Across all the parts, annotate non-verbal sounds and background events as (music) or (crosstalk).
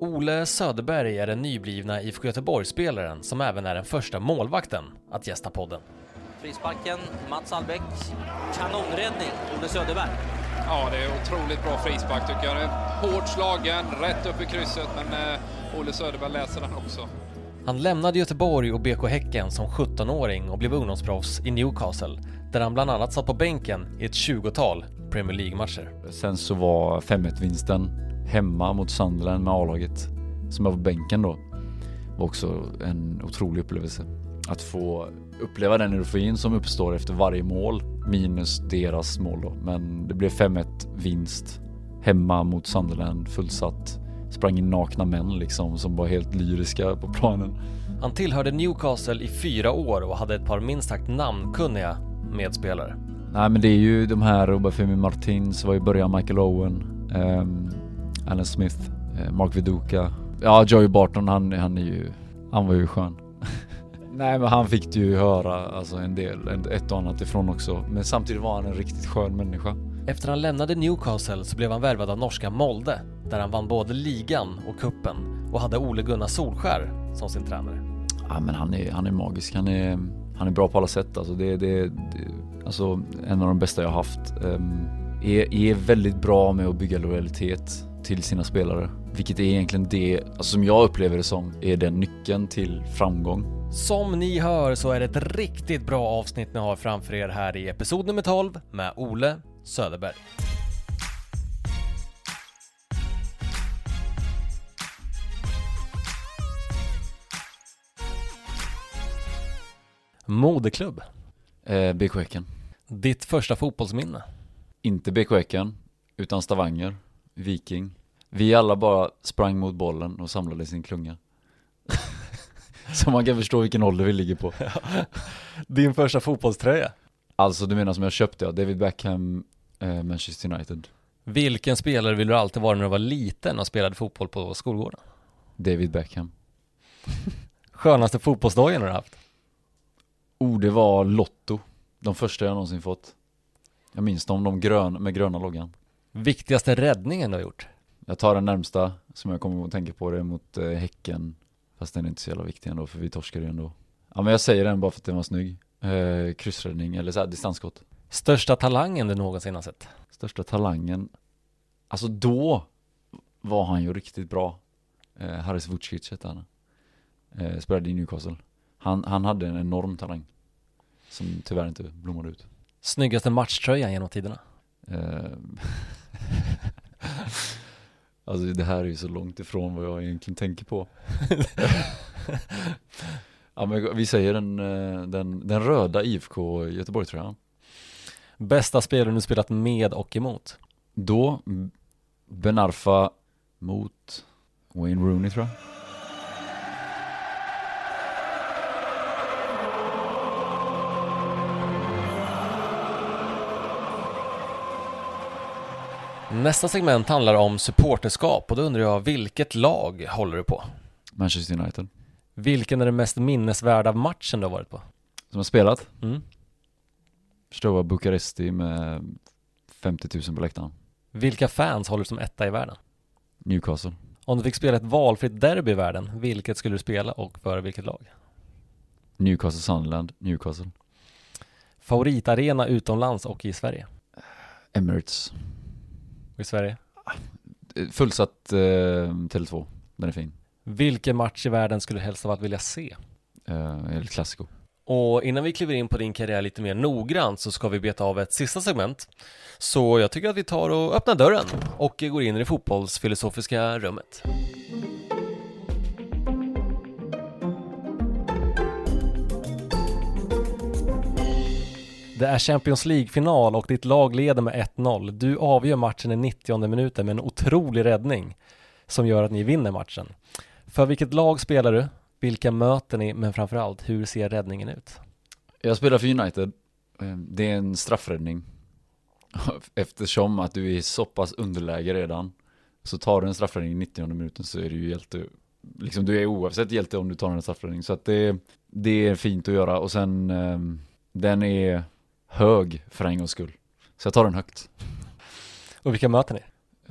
Ole Söderberg är den nyblivna IFK Göteborg-spelaren som även är den första målvakten att gästa podden. Frisparken, Mats Albeck. Kanonräddning, Ole Söderberg. Ja, det är otroligt bra frispark tycker jag. Hårt slagen, rätt upp i krysset, men eh, Olle Söderberg läser den också. Han lämnade Göteborg och BK Häcken som 17-åring och blev ungdomsproffs i Newcastle, där han bland annat satt på bänken i ett 20-tal Premier League-matcher. Sen så var 5-1-vinsten hemma mot Sunderland med A-laget, som jag var på bänken då, var också en otrolig upplevelse. Att få uppleva den euforin som uppstår efter varje mål, minus deras mål då. Men det blev 5-1 vinst hemma mot Sunderland, fullsatt. Sprang in nakna män liksom som var helt lyriska på planen. Han tillhörde Newcastle i fyra år och hade ett par minst sagt namnkunniga medspelare. Nej men det är ju de här Obafemi Martins, var i början Michael Owen, um, Alan Smith, uh, Mark Viduka. Ja, Joey Barton han, han är ju, han var ju skön. (laughs) Nej men han fick du ju höra alltså en del, ett och annat ifrån också. Men samtidigt var han en riktigt skön människa. Efter han lämnade Newcastle så blev han värvad av norska Molde, där han vann både ligan och kuppen och hade Ole Gunnar Solskär som sin tränare. Ja men han är, han är magisk, han är, han är bra på alla sätt alltså. Det, det, det alltså en av de bästa jag haft. Um, är, är väldigt bra med att bygga lojalitet till sina spelare. Vilket är egentligen det, alltså som jag upplever det som, är den nyckeln till framgång. Som ni hör så är det ett riktigt bra avsnitt ni har framför er här i episod nummer 12 med Ole Söderberg. Modeklubb. Eh, BK Häcken. Ditt första fotbollsminne? Inte BK Häcken, utan Stavanger, Viking. Vi alla bara sprang mot bollen och samlade sin klunga. (laughs) Så man kan förstå vilken ålder vi ligger på. (laughs) Din första fotbollströja? Alltså du menar som jag köpte ja, David Beckham, eh, Manchester United. Vilken spelare vill du alltid vara när du var liten och spelade fotboll på skolgården? David Beckham. (laughs) Skönaste fotbollsdagen har du haft? Oh, det var Lotto. De första jag någonsin fått. Jag minns dem, de grön, med gröna loggan. Viktigaste räddningen du har gjort? Jag tar den närmsta som jag kommer att tänka på det mot eh, Häcken. Fast den är inte så jävla viktig ändå för vi torskade ju ändå. Ja men jag säger den bara för att den var snygg. Eh, kryssräddning eller så här, distansskott. Största talangen du någonsin har sett? Största talangen? Alltså då var han ju riktigt bra. Eh, Haris Vucic hette han. Eh, spelade i Newcastle. Han, han hade en enorm talang. Som tyvärr inte blommade ut. Snyggaste matchtröjan genom tiderna? (laughs) Alltså det här är ju så långt ifrån vad jag egentligen tänker på. (laughs) ja men vi säger den, eh, den, den röda IFK Göteborg-tröjan. Bästa spelaren du spelat med och emot? Då, Benarfa mot Wayne Rooney tror jag. Nästa segment handlar om supporterskap och då undrar jag, vilket lag håller du på? Manchester United. Vilken är den mest minnesvärda matchen du har varit på? Som har spelat? Mm. Förstår var Bukaresti med 50 000 på läktaren. Vilka fans håller du som etta i världen? Newcastle. Om du fick spela ett valfritt derby i världen, vilket skulle du spela och för vilket lag? Newcastle Sunderland, Newcastle. Favoritarena utomlands och i Sverige? Emirates. Och i Sverige? Fullsatt eh, Tele2, den är fin. Vilken match i världen skulle du helst av allt vilja se? Eh, El Clasico. Och innan vi kliver in på din karriär lite mer noggrant så ska vi beta av ett sista segment. Så jag tycker att vi tar och öppnar dörren och går in i det fotbollsfilosofiska rummet. Det är Champions League-final och ditt lag leder med 1-0. Du avgör matchen i 90 minuten med en otrolig räddning som gör att ni vinner matchen. För vilket lag spelar du? Vilka möter ni? Men framförallt, hur ser räddningen ut? Jag spelar för United. Ehm, det är en straffräddning. (laughs) Eftersom att du är i så pass underläge redan. Så tar du en straffräddning i 90 minuten så är du ju hjälte. Liksom du är oavsett hjälte om du tar en straffräddning. Så att det, det är fint att göra. Och sen ehm, den är hög för en gångs skull. Så jag tar den högt. Och vilka möter ni?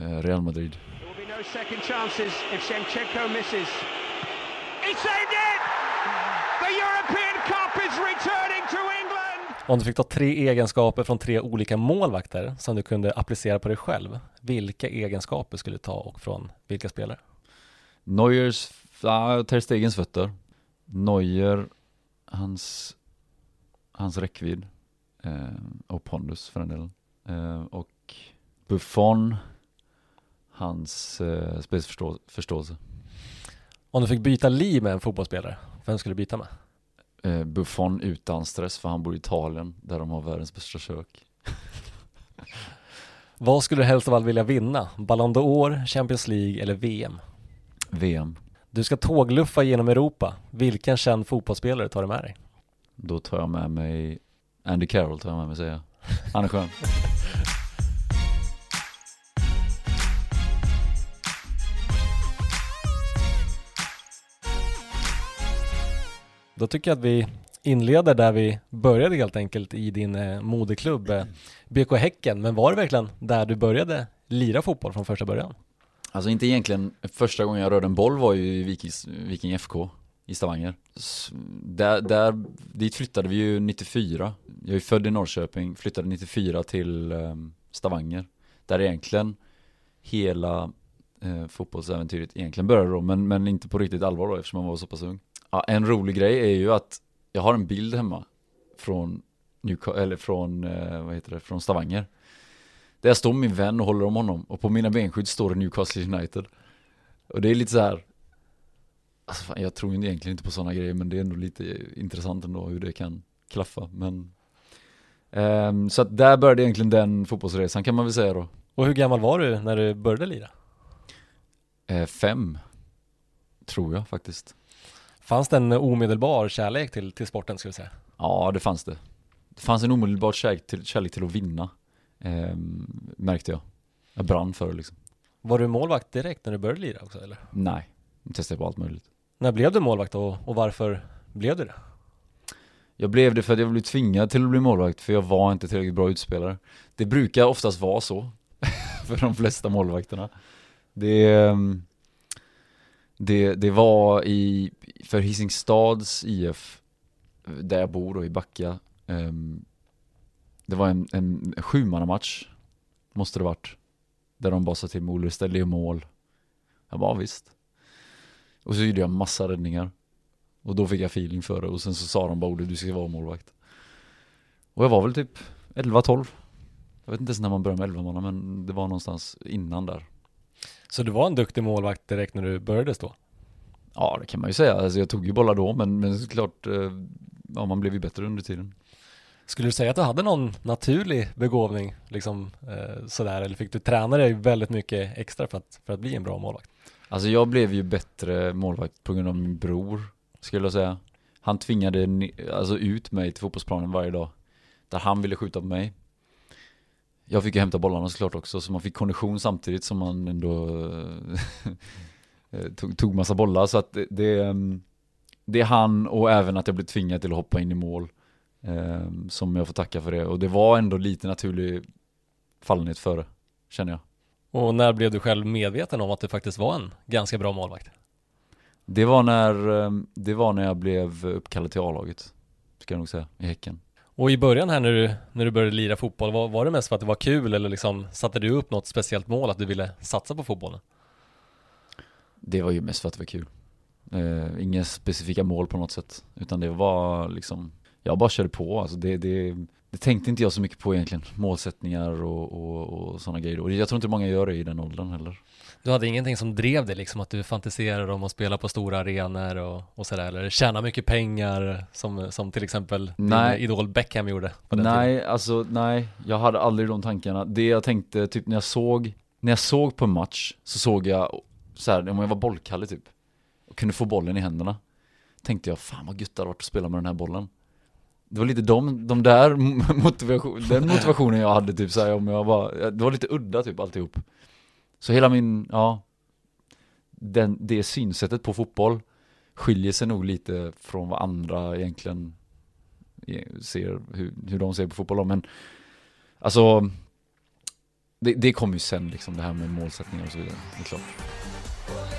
Eh, Real Madrid. Då vinner Shevchenko's second chances if Shevchenko misses. He saved it! The European Cup is returning to England! Om du fick ta tre egenskaper från tre olika målvakter som du kunde applicera på dig själv, vilka egenskaper skulle du ta och från vilka spelare? Neuers, ja, Ter Stegens fötter. Neuer, hans, hans räckvidd. Eh, och pondus för den delen. Eh, och Buffon, hans eh, spelsförståelse. Om du fick byta liv med en fotbollsspelare, vem skulle du byta med? Eh, Buffon utan stress för han bor i Italien där de har världens bästa kök. (laughs) Vad skulle du helst av allt vilja vinna? Ballon d'Or, Champions League eller VM? VM. Du ska tågluffa genom Europa. Vilken känd fotbollsspelare tar du med dig? Då tar jag med mig Andy Carroll tar jag med mig säger jag. Han är skön. Då tycker jag att vi inleder där vi började helt enkelt i din eh, moderklubb eh, BK Häcken. Men var det verkligen där du började lira fotboll från första början? Alltså inte egentligen, första gången jag rörde en boll var ju i Vikings, Viking FK i Stavanger. Där, där, dit flyttade vi ju 94. Jag är född i Norrköping, flyttade 94 till ehm, Stavanger. Där egentligen hela eh, fotbollsäventyret egentligen började då, men, men inte på riktigt allvar då eftersom man var så pass ung. Ja, en rolig grej är ju att jag har en bild hemma från Newca- eller från, eh, vad heter det, från Stavanger. Där står min vän och håller om honom och på mina benskydd står det Newcastle United. Och det är lite så här. Alltså fan, jag tror egentligen inte på sådana grejer men det är ändå lite intressant ändå hur det kan klaffa. Men ehm, Så att där började egentligen den fotbollsresan kan man väl säga då. Och hur gammal var du när du började lira? Eh, fem, tror jag faktiskt. Fanns det en omedelbar kärlek till, till sporten skulle jag säga? Ja, det fanns det. Det fanns en omedelbar kärlek till, kärlek till att vinna. ehm, märkte jag. Jag brann för det liksom. Var du målvakt direkt när du började lira också eller? Nej, jag testade på allt möjligt. När blev du målvakt och, och varför blev du det? Jag blev det för att jag blev tvingad till att bli målvakt för jag var inte tillräckligt bra utspelare. Det brukar oftast vara så (laughs) för de flesta målvakterna. Det, ehm, det, det var i, för Hisingstads IF, där jag bor då i Backa, ehm, det var en, en sjumannamatch, måste det varit. Där de bara sa till mig, Olle ställ dig i mål. Jag bara, visst. Och så gjorde jag massa räddningar. Och då fick jag feeling för det och sen så sa de bara Olle du ska vara målvakt. Och jag var väl typ 11-12. Jag vet inte ens när man började med 11 manna men det var någonstans innan där. Så du var en duktig målvakt direkt när du började stå? Ja det kan man ju säga, alltså jag tog ju bollar då men, men såklart, eh, ja man blev ju bättre under tiden. Skulle du säga att du hade någon naturlig begåvning liksom eh, sådär eller fick du träna dig väldigt mycket extra för att, för att bli en bra målvakt? Alltså jag blev ju bättre målvakt på grund av min bror, skulle jag säga. Han tvingade alltså ut mig till fotbollsplanen varje dag. Där han ville skjuta på mig. Jag fick ju hämta bollarna såklart också, så man fick kondition samtidigt som man ändå eh, (laughs) tog, tog massa bollar. Så att det, ehm, det, är han och även att jag blev tvingad till att hoppa in i mål. Ehm, som jag får tacka för det. Och det var ändå lite naturlig fallenhet för det, känner jag. Och när blev du själv medveten om att du faktiskt var en ganska bra målvakt? Det var när, eh, det var när jag blev uppkallad till A-laget, ska jag nog säga, i Häcken. Och i början här när du, när du började lira fotboll, var, var det mest för att det var kul eller liksom satte du upp något speciellt mål att du ville satsa på fotbollen? Det var ju mest för att det var kul. Eh, inga specifika mål på något sätt, utan det var liksom, jag bara körde på alltså det, det, det tänkte inte jag så mycket på egentligen, målsättningar och, och, och sådana grejer. Och jag tror inte många gör det i den åldern heller. Du hade ingenting som drev dig liksom att du fantiserade om att spela på stora arenor och, och sådär eller tjäna mycket pengar som, som till exempel Nej. din idol Beckham gjorde Nej, tiden. alltså nej, jag hade aldrig de tankarna. Det jag tänkte, typ när jag såg, när jag såg på en match så såg jag så här, om jag var bollkalle typ och kunde få bollen i händerna. Tänkte jag, fan vad gött det hade varit att spela med den här bollen. Det var lite de, de där motivation, den motivationen jag hade typ så här, om jag var, det var lite udda typ alltihop. Så hela min, ja, den, det synsättet på fotboll skiljer sig nog lite från vad andra egentligen eh, ser, hur, hur de ser på fotboll då. men alltså det, det kommer ju sen liksom, det här med målsättningar och så vidare. Det är klart.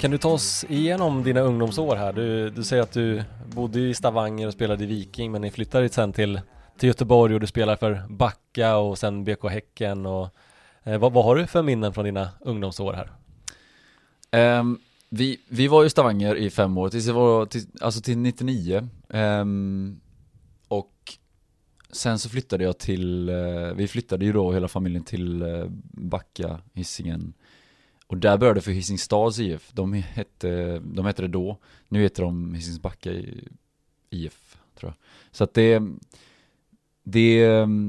Kan du ta oss igenom dina ungdomsår här? Du, du säger att du bodde i Stavanger och spelade i Viking men ni flyttade sen till, till Göteborg och du spelar för Backa och sen BK Häcken och eh, vad, vad har du för minnen från dina ungdomsår här? Um, vi, vi var i Stavanger i fem år, tills var, till, alltså till 99. Um, ehm, och sen så flyttade jag till, uh, vi flyttade ju då hela familjen till uh, Backa, Hisingen. Och där började det för Hisingstads IF. De hette, de hette det då. Nu heter de Hisingsbacka IF, tror jag. Så att det, det,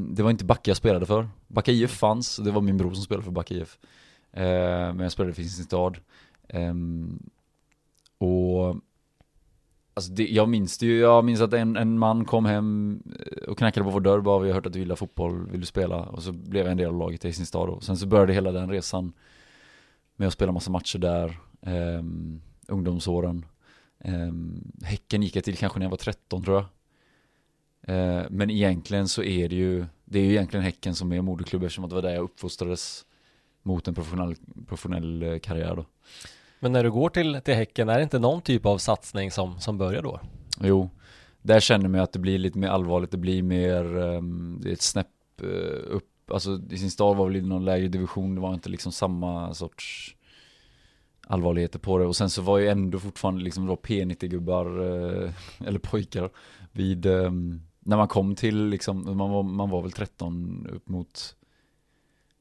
det var inte Backa jag spelade för. Backa IF fanns, det var min bror som spelade för Backa IF. Eh, men jag spelade för Hisingstad. Eh, och Alltså det, jag minns det ju, jag minns att en, en man kom hem eh, och knackade på vår dörr bara, vi har hört att du gillar fotboll, vill du spela? Och så blev jag en del av laget i Hisingstad och sen så började hela den resan med att spela massa matcher där, um, ungdomsåren. Um, häcken gick jag till kanske när jag var 13 tror jag. Uh, men egentligen så är det ju, det är ju egentligen Häcken som är moderklubb eftersom att det var där jag uppfostrades mot en professionell, professionell eh, karriär då. Men när du går till, till Häcken, är det inte någon typ av satsning som, som börjar då? Jo, där känner man att det blir lite mer allvarligt, det blir mer, um, det är ett snäpp uh, upp, alltså i sin stad var väl i någon lägre division, det var inte liksom samma sorts allvarligheter på det och sen så var ju ändå fortfarande liksom då P90-gubbar, eh, (laughs) eller pojkar, vid, ehm, när man kom till liksom, man var, man var väl 13 upp mot,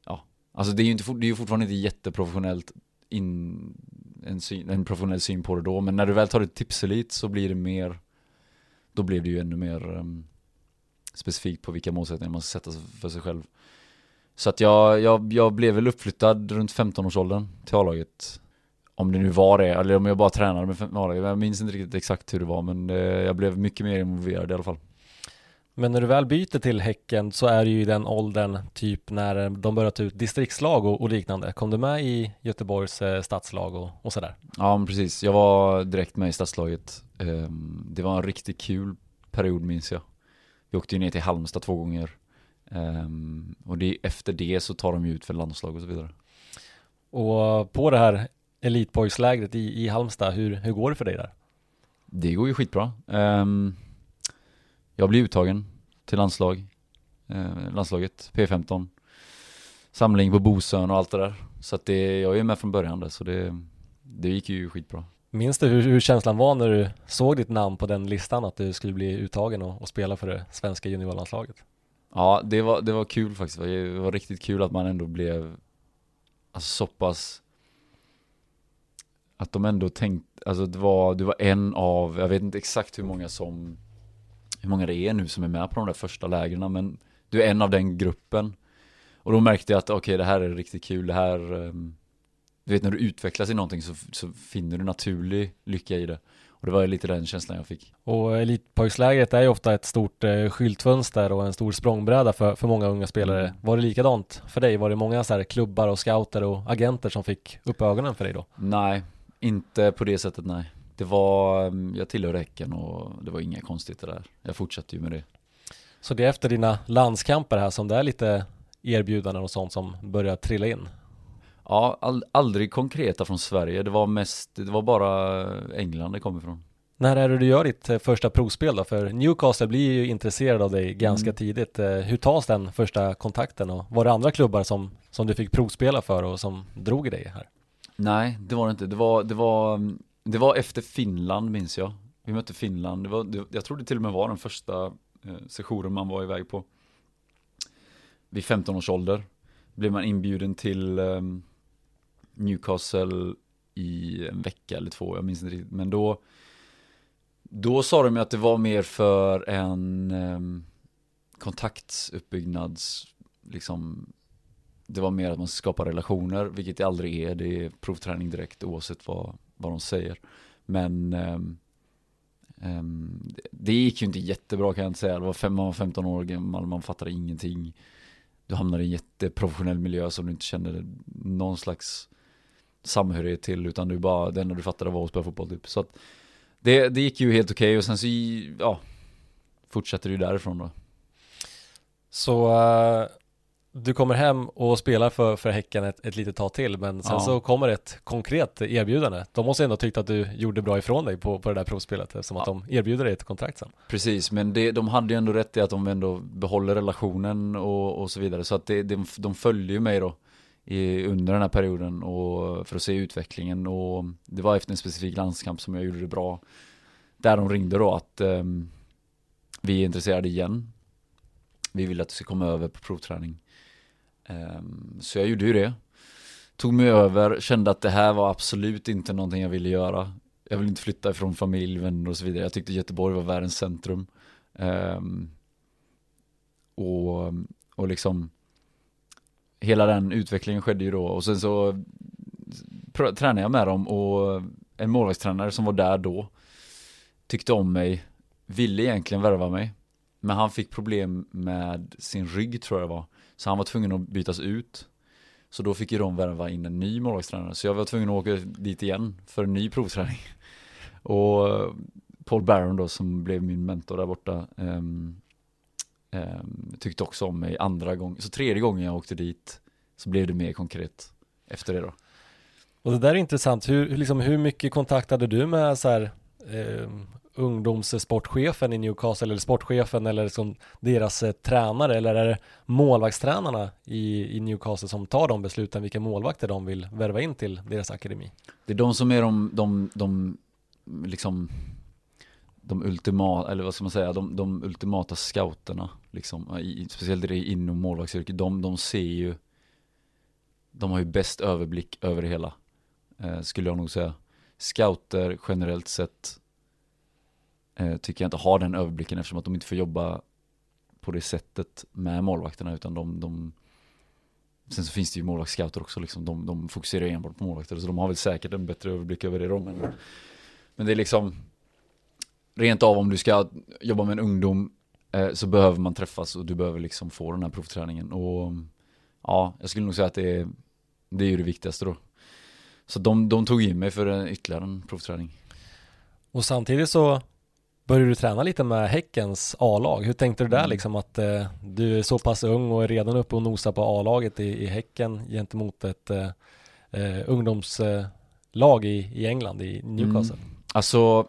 ja, alltså det är ju inte, det är ju fortfarande inte jätteprofessionellt in, en, syn, en professionell syn på det då. Men när du väl tar ett tipselit så blir det mer, då blir det ju ännu mer um, specifikt på vilka målsättningar man ska sätta för sig själv. Så att jag, jag, jag blev väl uppflyttad runt 15-årsåldern till A-laget. Om det nu var det, eller om jag bara tränade med A-laget. Jag minns inte riktigt exakt hur det var, men eh, jag blev mycket mer involverad i alla fall. Men när du väl byter till Häcken så är det ju i den åldern typ när de börjar ta ut distriktslag och, och liknande. Kom du med i Göteborgs eh, stadslag och, och sådär? Ja precis, jag var direkt med i stadslaget. Um, det var en riktigt kul period minns jag. Vi åkte ju ner till Halmstad två gånger. Um, och det, efter det så tar de ju ut för landslag och så vidare. Och på det här elitpojkslägret i, i Halmstad, hur, hur går det för dig där? Det går ju skitbra. Um, jag blir uttagen till landslag, eh, landslaget, P15. Samling på Bosön och allt det där. Så att det, jag är med från början där, så det, det gick ju skitbra. Minns du hur, hur, känslan var när du såg ditt namn på den listan att du skulle bli uttagen och, och spela för det svenska juniorlandslaget? Ja, det var, det var kul faktiskt. Det var riktigt kul att man ändå blev alltså, så pass att de ändå tänkte, alltså det var, det var en av, jag vet inte exakt hur många som hur många det är nu som är med på de där första lägren men du är en av den gruppen. Och då märkte jag att okej, okay, det här är riktigt kul, det här ehm, Du vet när du utvecklas i någonting så, så finner du naturlig lycka i det. Och det var lite den känslan jag fick. Och Elitpojkslägret är ju ofta ett stort eh, skyltfönster och en stor språngbräda för, för många unga spelare. Mm. Var det likadant för dig? Var det många så här klubbar och scouter och agenter som fick upp ögonen för dig då? Nej, inte på det sättet nej. Det var, mm, jag tillhörde Häcken och det var inga konstigheter där. Jag fortsatte ju med det. Så det är efter dina landskamper här som det är lite erbjudanden och sånt som börjar trilla in? Ja, all, aldrig konkreta från Sverige. Det var mest, det var bara England det kom ifrån. När är det du gör ditt eh, första provspel då? För Newcastle blir ju intresserad av dig ganska mm. tidigt. Eh, hur tas den första kontakten och var det andra klubbar som, som du fick provspela för och som drog i dig här? Nej, det var det inte. Det var, det var det var efter Finland minns jag. Vi mötte Finland. Det var, det, jag tror det till och med var den första eh, sessionen man var iväg på. Vid 15 års ålder blev man inbjuden till eh, Newcastle i en vecka eller två, jag minns inte riktigt. Men då, då sa de att det var mer för en eh, kontaktuppbyggnads, liksom, det var mer att man skapar relationer, vilket det aldrig är. Det är provträning direkt oavsett vad, vad de säger. Men um, det gick ju inte jättebra kan jag inte säga. Det var fem, man var 15 år gammal, man fattade ingenting. du hamnar i en jätteprofessionell miljö som du inte känner någon slags samhörighet till utan du bara, det enda du fattade var att spela fotboll typ. Så att det, det gick ju helt okej okay, och sen så, ja, fortsätter ju därifrån då. Så uh, du kommer hem och spelar för, för Häcken ett, ett litet tag till men sen ja. så kommer ett konkret erbjudande. De måste ändå tyckt att du gjorde bra ifrån dig på, på det där provspelet eftersom ja. att de erbjuder dig ett kontrakt sen. Precis, men det, de hade ju ändå rätt i att de ändå behåller relationen och, och så vidare så att det, de, de följde ju mig då i, under den här perioden och för att se utvecklingen och det var efter en specifik landskamp som jag gjorde det bra. Där de ringde då att eh, vi är intresserade igen. Vi vill att du ska komma över på provträning. Eh, så jag gjorde ju det. Tog mig över, kände att det här var absolut inte någonting jag ville göra. Jag vill inte flytta ifrån familj, vänner och så vidare. Jag tyckte Göteborg var världens centrum. Eh, och, och liksom hela den utvecklingen skedde ju då. Och sen så tränade jag med dem och en målvaktstränare som var där då tyckte om mig, ville egentligen värva mig. Men han fick problem med sin rygg tror jag det var. Så han var tvungen att bytas ut. Så då fick ju de värva in en ny målvaktstränare. Så jag var tvungen att åka dit igen för en ny provträning. Och Paul Barron då som blev min mentor där borta um, um, tyckte också om mig andra gången, så tredje gången jag åkte dit så blev det mer konkret efter det då. Och det där är intressant, hur, liksom, hur mycket kontakt hade du med så här, eh, ungdomssportchefen i Newcastle eller sportchefen eller som deras eh, tränare eller är det målvaktstränarna i, i Newcastle som tar de besluten vilka målvakter de vill värva in till deras akademi? Det är de som är de, de, de liksom de ultimata, eller vad ska man säga, de, de ultimata scouterna liksom, i, speciellt det inom målvaktsyrket, de, de ser ju de har ju bäst överblick över det hela, eh, skulle jag nog säga. Scouter generellt sett eh, tycker jag inte har den överblicken eftersom att de inte får jobba på det sättet med målvakterna utan de, de Sen så finns det ju målvaktsscouter också liksom, de, de fokuserar enbart på målvakter så de har väl säkert en bättre överblick över det då men, men det är liksom Rent av om du ska jobba med en ungdom eh, så behöver man träffas och du behöver liksom få den här provträningen och ja, jag skulle nog säga att det är, det är ju det viktigaste då. Så de, de tog in mig för en, ytterligare en provträning. Och samtidigt så började du träna lite med Häckens A-lag. Hur tänkte du där Mm. liksom att eh, du är så pass ung och är redan uppe och nosar på A-laget i, i Häcken gentemot ett eh, eh, ungdomslag i, i England, i Newcastle? Mm. Alltså,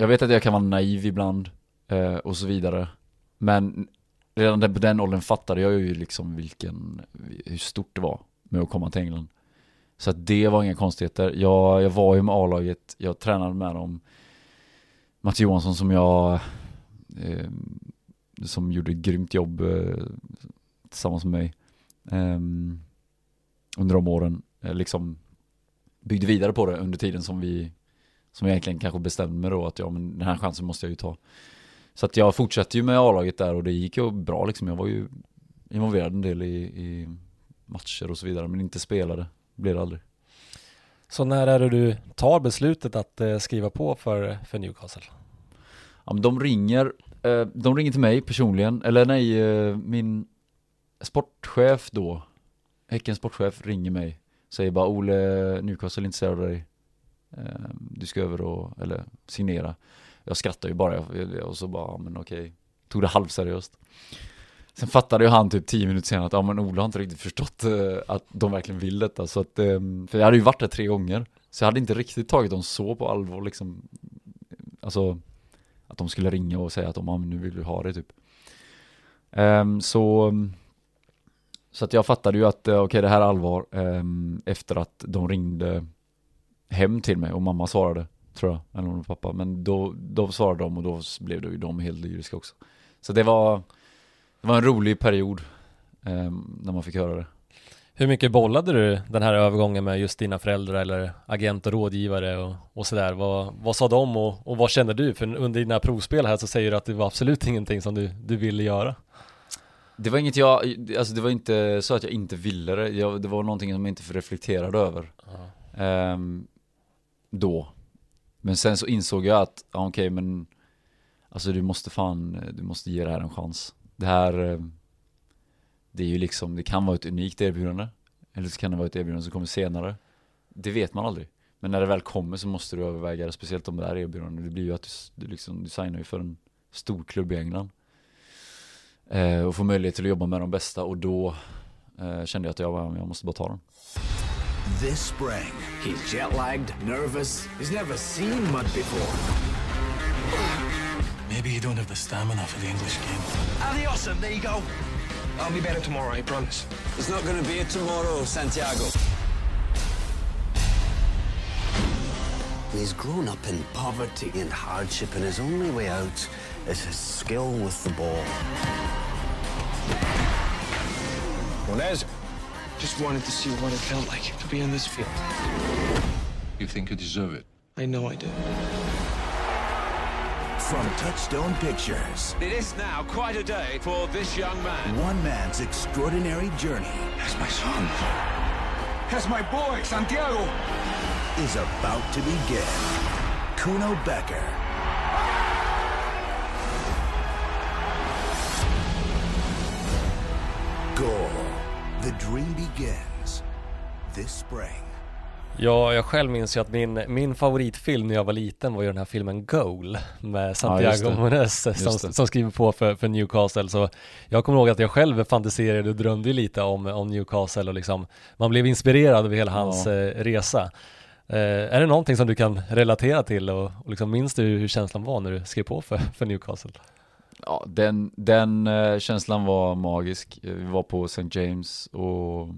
jag vet att jag kan vara naiv ibland eh, och så vidare. Men redan på den åldern fattade jag ju liksom vilken, hur stort det var med att komma till England. Så att det var inga konstigheter. Jag, jag var ju med A-laget, jag tränade med dem. Mats Johansson som jag, eh, som gjorde ett grymt jobb eh, tillsammans med mig. Eh, under de åren, eh, liksom byggde vidare på det under tiden som vi, som jag egentligen kanske bestämde mig då att ja men den här chansen måste jag ju ta. Så att jag fortsatte ju med A-laget där och det gick ju bra liksom. Jag var ju involverad en del i, i matcher och så vidare men inte spelade. Blev det aldrig. Så när är det du tar beslutet att eh, skriva på för, för Newcastle? Ja men de ringer, eh, de ringer till mig personligen, eller nej, eh, min sportchef då, Häckens sportchef ringer mig, säger bara Ole, Newcastle är intresserad av dig. Eh, du ska över och, eller signera. Jag skrattar ju bara. Och så bara, men okej, tog det halvseriöst. Sen fattade ju han typ tio minuter senare att ja men Ola har inte riktigt förstått eh, att de verkligen vill detta. Så att, ehm, för jag hade ju varit där tre gånger. Så jag hade inte riktigt tagit dem så på allvar liksom. Alltså Att de skulle ringa och säga att de, ja, men nu vill vi ha det typ. Ehm, så Så att jag fattade ju att eh, okej okay, det här är allvar ehm, Efter att de ringde Hem till mig och mamma svarade Tror jag, eller det var pappa Men då, då svarade de och då blev det ju de helt lyriska också Så det var det var en rolig period eh, när man fick höra det. Hur mycket bollade du den här övergången med just dina föräldrar eller agent och rådgivare och, och sådär? Vad, vad sa de och, och vad kände du? För under dina provspel här så säger du att det var absolut (laughs) ingenting som du, du ville göra. Det var inget jag, alltså det var inte så att jag inte ville det, jag, det var någonting som jag inte reflekterade över. Eh, då. Men sen så insåg jag att, ja, okej okay, men Alltså du måste fan, du måste ge det här en chans det här, eh, det är ju liksom, det kan vara ett unikt erbjudande. Eller så kan det vara ett erbjudande som kommer senare. Det vet man aldrig. Men när det väl kommer så måste du överväga det, speciellt om det här erbjudandet. Det blir ju att du, du, liksom, du signar ju för en stor klubb i England. Eh, och får möjlighet till att jobba med de bästa och då eh, kände jag att jag, jag måste bara ta den. This spring, he's jet lagged, nervous, he's never seen mud before. Maybe you don't have the stamina for the English game. Adios, amigo. I'll be better tomorrow, I promise. It's not going to be a tomorrow, Santiago. He's grown up in poverty and hardship, and his only way out is his skill with the ball. Monez, just wanted to see what it felt like to be on this field. You think you deserve it? I know I do. From Touchstone Pictures, It is now quite a day for this young man. one man's extraordinary journey That's my son. That's my boy, Santiago. is about to begin. Kuno Becker. Goal. Ja, jag själv minns ju att min, min favoritfilm när jag var liten var ju den här filmen Goal med Santiago. Mones Just som, som skriver på för, för Newcastle. Så jag kommer ihåg att jag själv fantiserade och drömde lite om, om Newcastle och liksom man blev inspirerad av hela hans Ja. eh, resa. Eh, är det någonting som du kan relatera till och, och liksom minns du hur känslan var när du skrev på för, för Newcastle? Ja, den, den eh, känslan var magisk. Eh, Vi var på St. James och,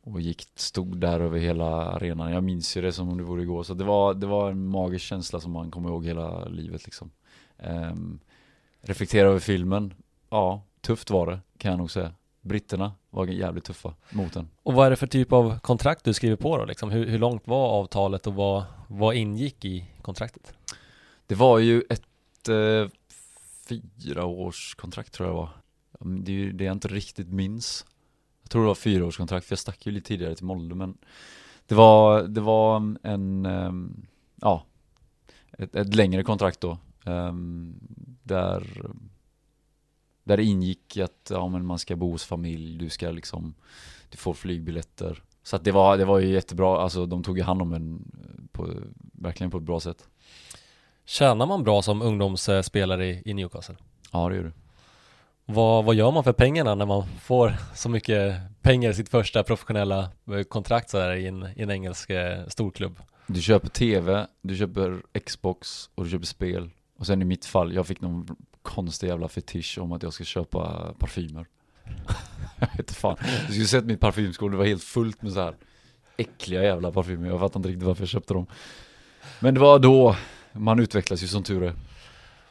och gick, stod där över hela arenan. Jag minns ju det som om det vore igår. Så det var, det var en magisk känsla som man kommer ihåg hela livet liksom. Um, reflektera över filmen. Ja, tufft var det kan jag nog säga. Britterna var jävligt tuffa mot den. Och vad är det för typ av kontrakt du skriver på då? Liksom? Hur, hur långt var avtalet och vad, vad ingick i kontraktet? Det var ju ett eh, fyra års kontrakt tror jag det var. Det är ju det jag inte riktigt minns. Jag tror det var fyra års kontrakt för jag stack ju lite tidigare till Molde men det var, det var en, ehm, ja, ett, ett längre kontrakt då. Ehm, där, där det ingick att ja, men man ska bo hos familj, du ska liksom, du får flygbiljetter. Så att det var, det var ju jättebra, alltså de tog ju hand om en på, verkligen på ett bra sätt. Tjänar man bra som ungdomsspelare i, i Newcastle? Ja det gör du. Vad, vad gör man för pengarna när man får så mycket pengar i sitt första professionella eh, kontrakt så här i en, i en engelsk eh, storklubb? Du köper TV, du köper Xbox och du köper spel. Och sen i mitt fall, jag fick någon konstig jävla fetisch om att jag ska köpa parfymer. (laughs) jag vet fan. Du skulle sett mitt parfymskål, det var helt fullt med så här äckliga jävla parfymer. Jag fattar inte riktigt varför jag köpte dem. Men det var då, man utvecklas ju som tur är.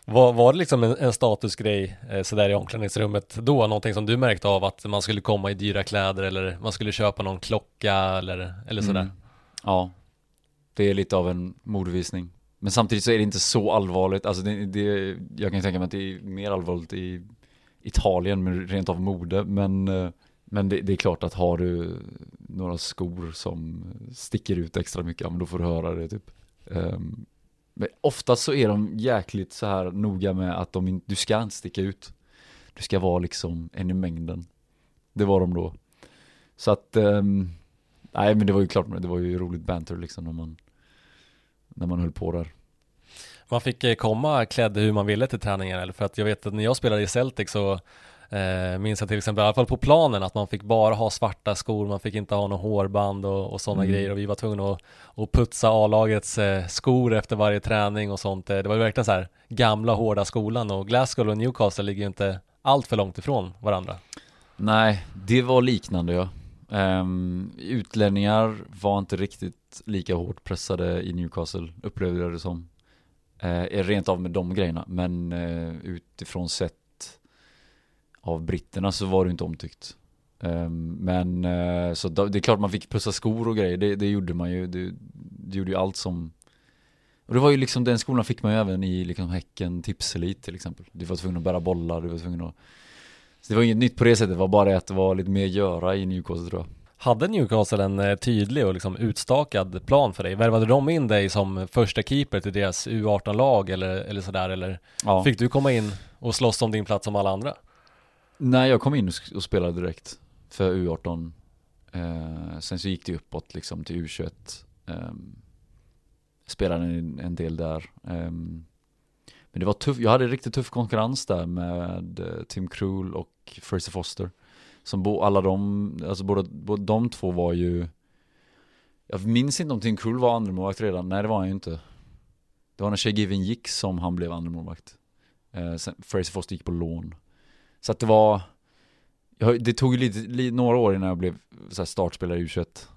Var, var det liksom en, en statusgrej eh, sådär i omklädningsrummet då? Någonting som du märkte av att man skulle komma i dyra kläder eller man skulle köpa någon klocka eller, eller sådär? Mm. Ja, det är lite av en modevisning. Men samtidigt så är det inte så allvarligt. Alltså det, det, jag kan tänka mig att det är mer allvarligt i Italien med rent av mode. Men, eh, men det, det är klart att har du några skor som sticker ut extra mycket, ja, men då får du höra det typ. Ehm, men oftast så är de jäkligt så här noga med att de in, du ska inte sticka ut. Du ska vara liksom en i mängden. Det var de då. Så att, um, nej men det var ju klart, det var ju roligt banter liksom när man, när man höll på där. Man fick eh, komma klädd hur man ville till träningen eller för att jag vet att när jag spelade i Celtic så eh, minns jag till exempel, i alla fall på planen, att man fick bara ha svarta skor, man fick inte ha någon hårband och, och sådana Mm. grejer och vi var tvungna att, att putsa A-lagets eh, skor efter varje träning och sånt. Eh, Det var ju verkligen så här gamla hårda skolan och Glasgow och Newcastle ligger ju inte allt för långt ifrån varandra. Nej, det var liknande ja. Um, utlänningar var inte riktigt lika hårt pressade i Newcastle, upplevde jag det som. Uh, rent av med de grejerna, men uh, utifrån sett av britterna så var det inte omtyckt. Ehm, men uh, så det är klart man fick pussa skor och grejer, det, det gjorde man ju. Det, det gjorde ju allt som och det var ju liksom, den skolan fick man ju även i liksom Häcken Tipselit till exempel. Du var tvungen att bära bollar, du var tvungen att så det var inget nytt på det sättet, det var bara det att det var lite mer göra i Newcastle tror jag. Hade Newcastle en eh, tydlig och liksom utstakad plan för dig? Värvade de in dig som första keeper till deras U18-lag eller, eller sådär? Eller Ja. fick du komma in och slåss om din plats som alla andra? Nej, jag kom in och spelade direkt för U18. Eh, sen så gick det uppåt liksom till U21. Eh, spelade en, en del där. Eh, men det var tufft, jag hade riktigt tuff konkurrens där med eh, Tim Krul och Fraser Foster. Som bo, alla de, alltså båda, båda de två var ju Jag minns inte om Tim Krul var andremålvakt redan, nej det var han ju inte. Det var när Shea Given gick som han blev andremålvakt. Eh, sen Fraser Foster gick på lån. Så att det var jag, Det tog ju lite, några år innan jag blev så här startspelare i U21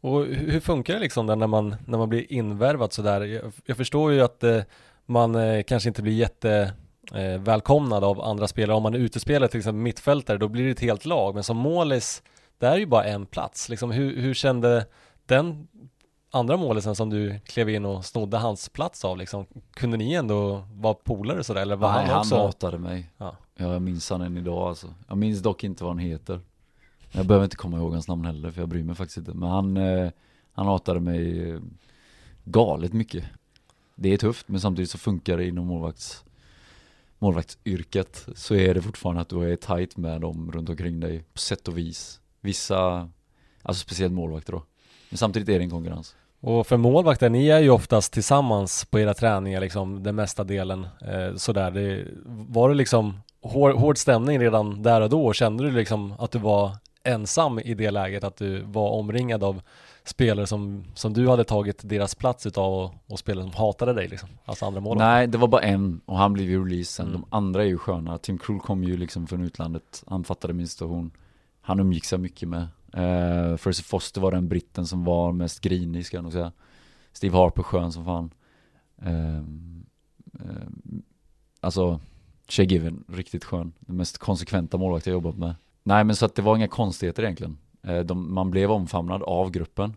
Och hur hur funkar det liksom där när man, när man blir invärvad sådär? Jag, jag förstår ju att eh, man eh, kanske inte blir jätte eh, välkomnad av andra spelare. Om man är utespelare till exempel mittfältare, då blir det ett helt lag. Men som målis, det är ju bara en plats. Liksom, hur, hur kände den andra målisen som du klev in och snodde hans plats av liksom? Kunde ni ändå vara polare sådär? Eller var Nej, han också? hatade mig. Ja, jag minns han än idag alltså. Jag minns dock inte vad han heter. Jag behöver inte komma ihåg hans namn heller för jag bryr mig faktiskt inte. Men han, eh, han hatade mig eh, galet mycket. Det är tufft men samtidigt så funkar det inom målvakts, målvaktsyrket. Så är det fortfarande att du är tight med dem runt omkring dig på sätt och vis. Vissa, alltså speciellt målvakter då. Men samtidigt är det en konkurrens. Och för målvakter, ni är ju oftast tillsammans på era träningar liksom den mesta delen eh, sådär. Det, var det liksom hård, hård stämning redan där och då? Kände du liksom att du var ensam i det läget? Att du var omringad av spelare som, som du hade tagit deras plats utav och, och spelare som hatade dig liksom? Alltså andra målvakter? Nej, det var bara en och han blev ju released sen. Mm. De andra är ju sköna. Tim Krul kom ju liksom från utlandet. Han fattade min situation. Han umgicks jag mycket med. Eh, uh, Fraser Foster var den britten som var mest grinig ska jag nog säga. Steve Harper skön som fan. Uh, uh, alltså, Shea Given, riktigt skön. Den mest konsekventa målvakt jag jobbat med. Nej men så att det var inga konstigheter egentligen. Uh, de, man blev omfamnad av gruppen.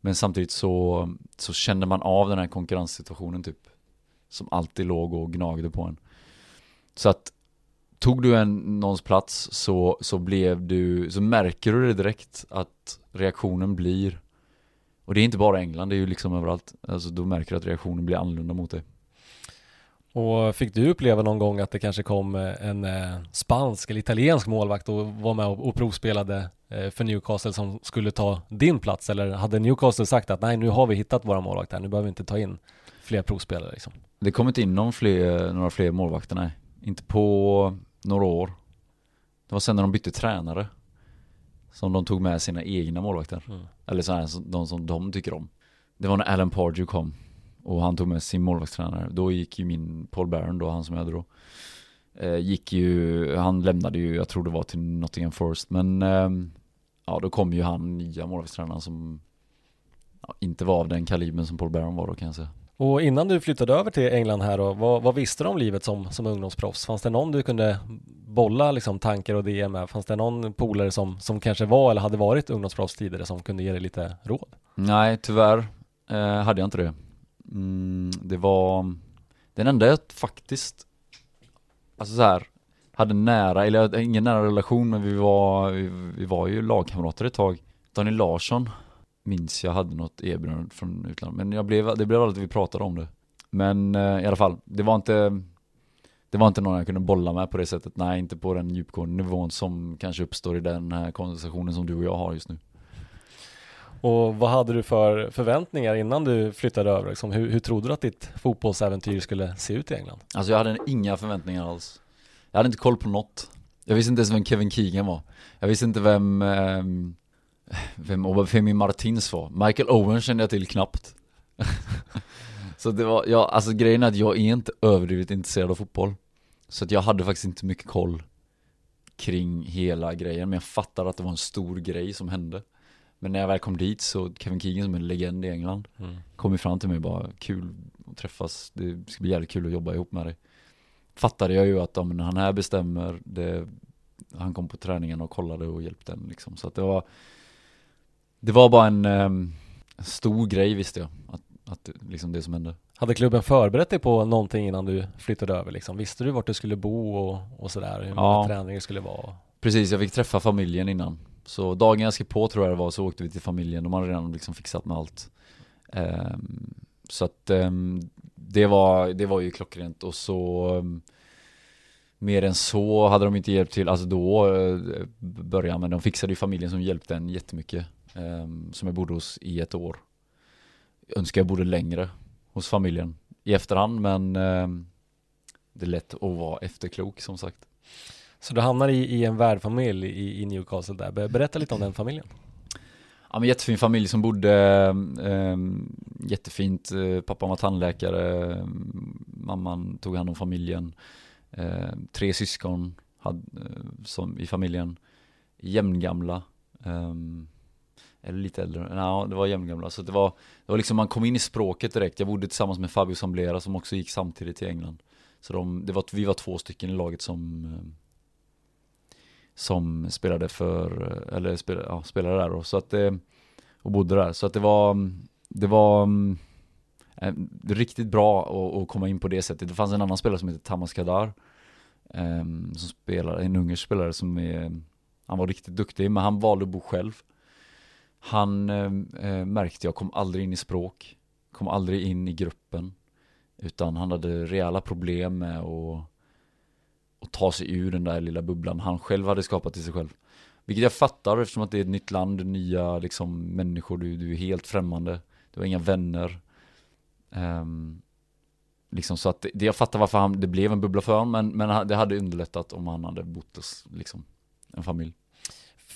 Men samtidigt så, så kände man av den här konkurrenssituationen typ. Som alltid låg och gnagde på en. Så att tog du en någons plats så, så blev du, så märker du det direkt att reaktionen blir och det är inte bara England, det är ju liksom överallt. Alltså då märker du att reaktionen blir annorlunda mot dig. Och fick du uppleva någon gång att det kanske kom eh, en eh, spansk eller italiensk målvakt och var med och, provspelade eh, för Newcastle som skulle ta din plats? Eller hade Newcastle sagt att nej, nu har vi hittat våra målvakter, nu behöver vi inte ta in fler provspelare liksom? Det kom inte in någon fler, några fler målvakter, nej. Inte på några år. Det var sen när de bytte tränare. Som de tog med sina egna målvakter. Mm. Eller så här, de som de tycker om. Det var när Alan Pardew kom. Och han tog med sin målvaktstränare. Då gick ju min Paul Barron då, han som jag hade då. Eh, gick ju, han lämnade ju, jag tror det var till Nottingham Forest. Men ehm, ja, då kom ju han nya målvaktstränaren som ja, inte var av den kalibern som Paul Barron var då kan jag säga. Och innan du flyttade över till England här då, vad, vad visste du om livet som, som ungdomsproffs? Fanns det någon du kunde bolla liksom tankar och idéer med? Fanns det någon polare som, som kanske var eller hade varit ungdomsproffs tidigare som kunde ge dig lite råd? Nej, tyvärr eh, hade jag inte det. Mm, det var den enda jag faktiskt, alltså så här, hade nära, eller jag ingen nära relation men vi var, vi, vi var ju lagkamrater ett tag. Daniel Larsson minns jag hade något erbjudande från utlandet, men jag blev, det blev aldrig att vi pratade om det. Men eh, i alla fall, det var inte det var inte någon jag kunde bolla med på det sättet, nej inte på den djupgående nivån som kanske uppstår i den här konversationen som du och jag har just nu. Och vad hade du för förväntningar innan du flyttade över? Liksom, hur, hur trodde du att ditt fotbollsäventyr skulle se ut i England? Alltså jag hade inga förväntningar alls. Jag hade inte koll på något. Jag visste inte ens vem Kevin Keegan var. Jag visste inte vem, ehm, vem Obafemi Martins var. Michael Owen kände jag till knappt. (laughs) så det var, ja, alltså grejen är att jag är inte överdrivet intresserad av fotboll. Så att jag hade faktiskt inte mycket koll kring hela grejen. Men jag fattar att det var en stor grej som hände. Men när jag väl kom dit så Kevin Keegan som är en legend i England Mm. kom ju fram till mig och bara kul att träffas, det ska bli jävligt kul att jobba ihop med dig. Fattade jag ju att ja, men han här bestämmer, det, han kom på träningen och kollade och hjälpte en liksom. Så att det var Det var bara en ehm, stor grej visste jag, att, att liksom det som hände. Hade klubben förberett dig på någonting innan du flyttade över? Liksom? Visste du vart du skulle bo och, och sådär? Hur Ja. många träningar skulle vara? Precis, jag fick träffa familjen innan. Så dagen jag skrev på tror jag det var, så åkte vi till familjen, de hade redan liksom fixat med allt. Ehm, så att ehm, det, var, det var ju klockrent och så ehm, mer än så hade de inte hjälpt till, alltså då eh, början, men de fixade ju familjen som hjälpte en jättemycket. Eh, som jag bodde hos i ett år. Jag önskar jag bodde längre hos familjen i efterhand, men eh, det är lätt att vara efterklok som sagt. Så du hamnar i, i en värdfamilj i, i Newcastle där. Ber- Berätta lite om den familjen. Ja men jättefin familj som bodde eh, jättefint. Pappan var tandläkare, mamman tog hand om familjen. Eh, tre syskon hade, eh, som, i familjen. Jämngamla. Eh, eller lite äldre, ja det var jämngamla. Så det var, det var liksom, man kom in i språket direkt. Jag bodde tillsammans med Fabio Samblera som också gick samtidigt till England. Så de, det var, vi var två stycken i laget som eh, som spelade för, eh, eller spelade, ja, spelade där då, så att det, och bodde där, så att det var, det var eh, riktigt bra att, att komma in på det sättet. Det fanns en annan spelare som heter Tamas Kadar, eh, som spelar, en ungersk spelare som är, han var riktigt duktig, men han valde att bo själv. Han eh, eh, märkte jag kom aldrig in i språk, kom aldrig in i gruppen, utan han hade rejäla problem med att att ta sig ur den där lilla bubblan han själv hade skapat i sig själv. Vilket jag fattar eftersom att det är ett nytt land, nya liksom människor, du, du är helt främmande, du har inga vänner. Um, liksom så att det, jag fattar varför han, det blev en bubbla för honom, men, men det hade underlättat om han hade bott hos liksom, en familj.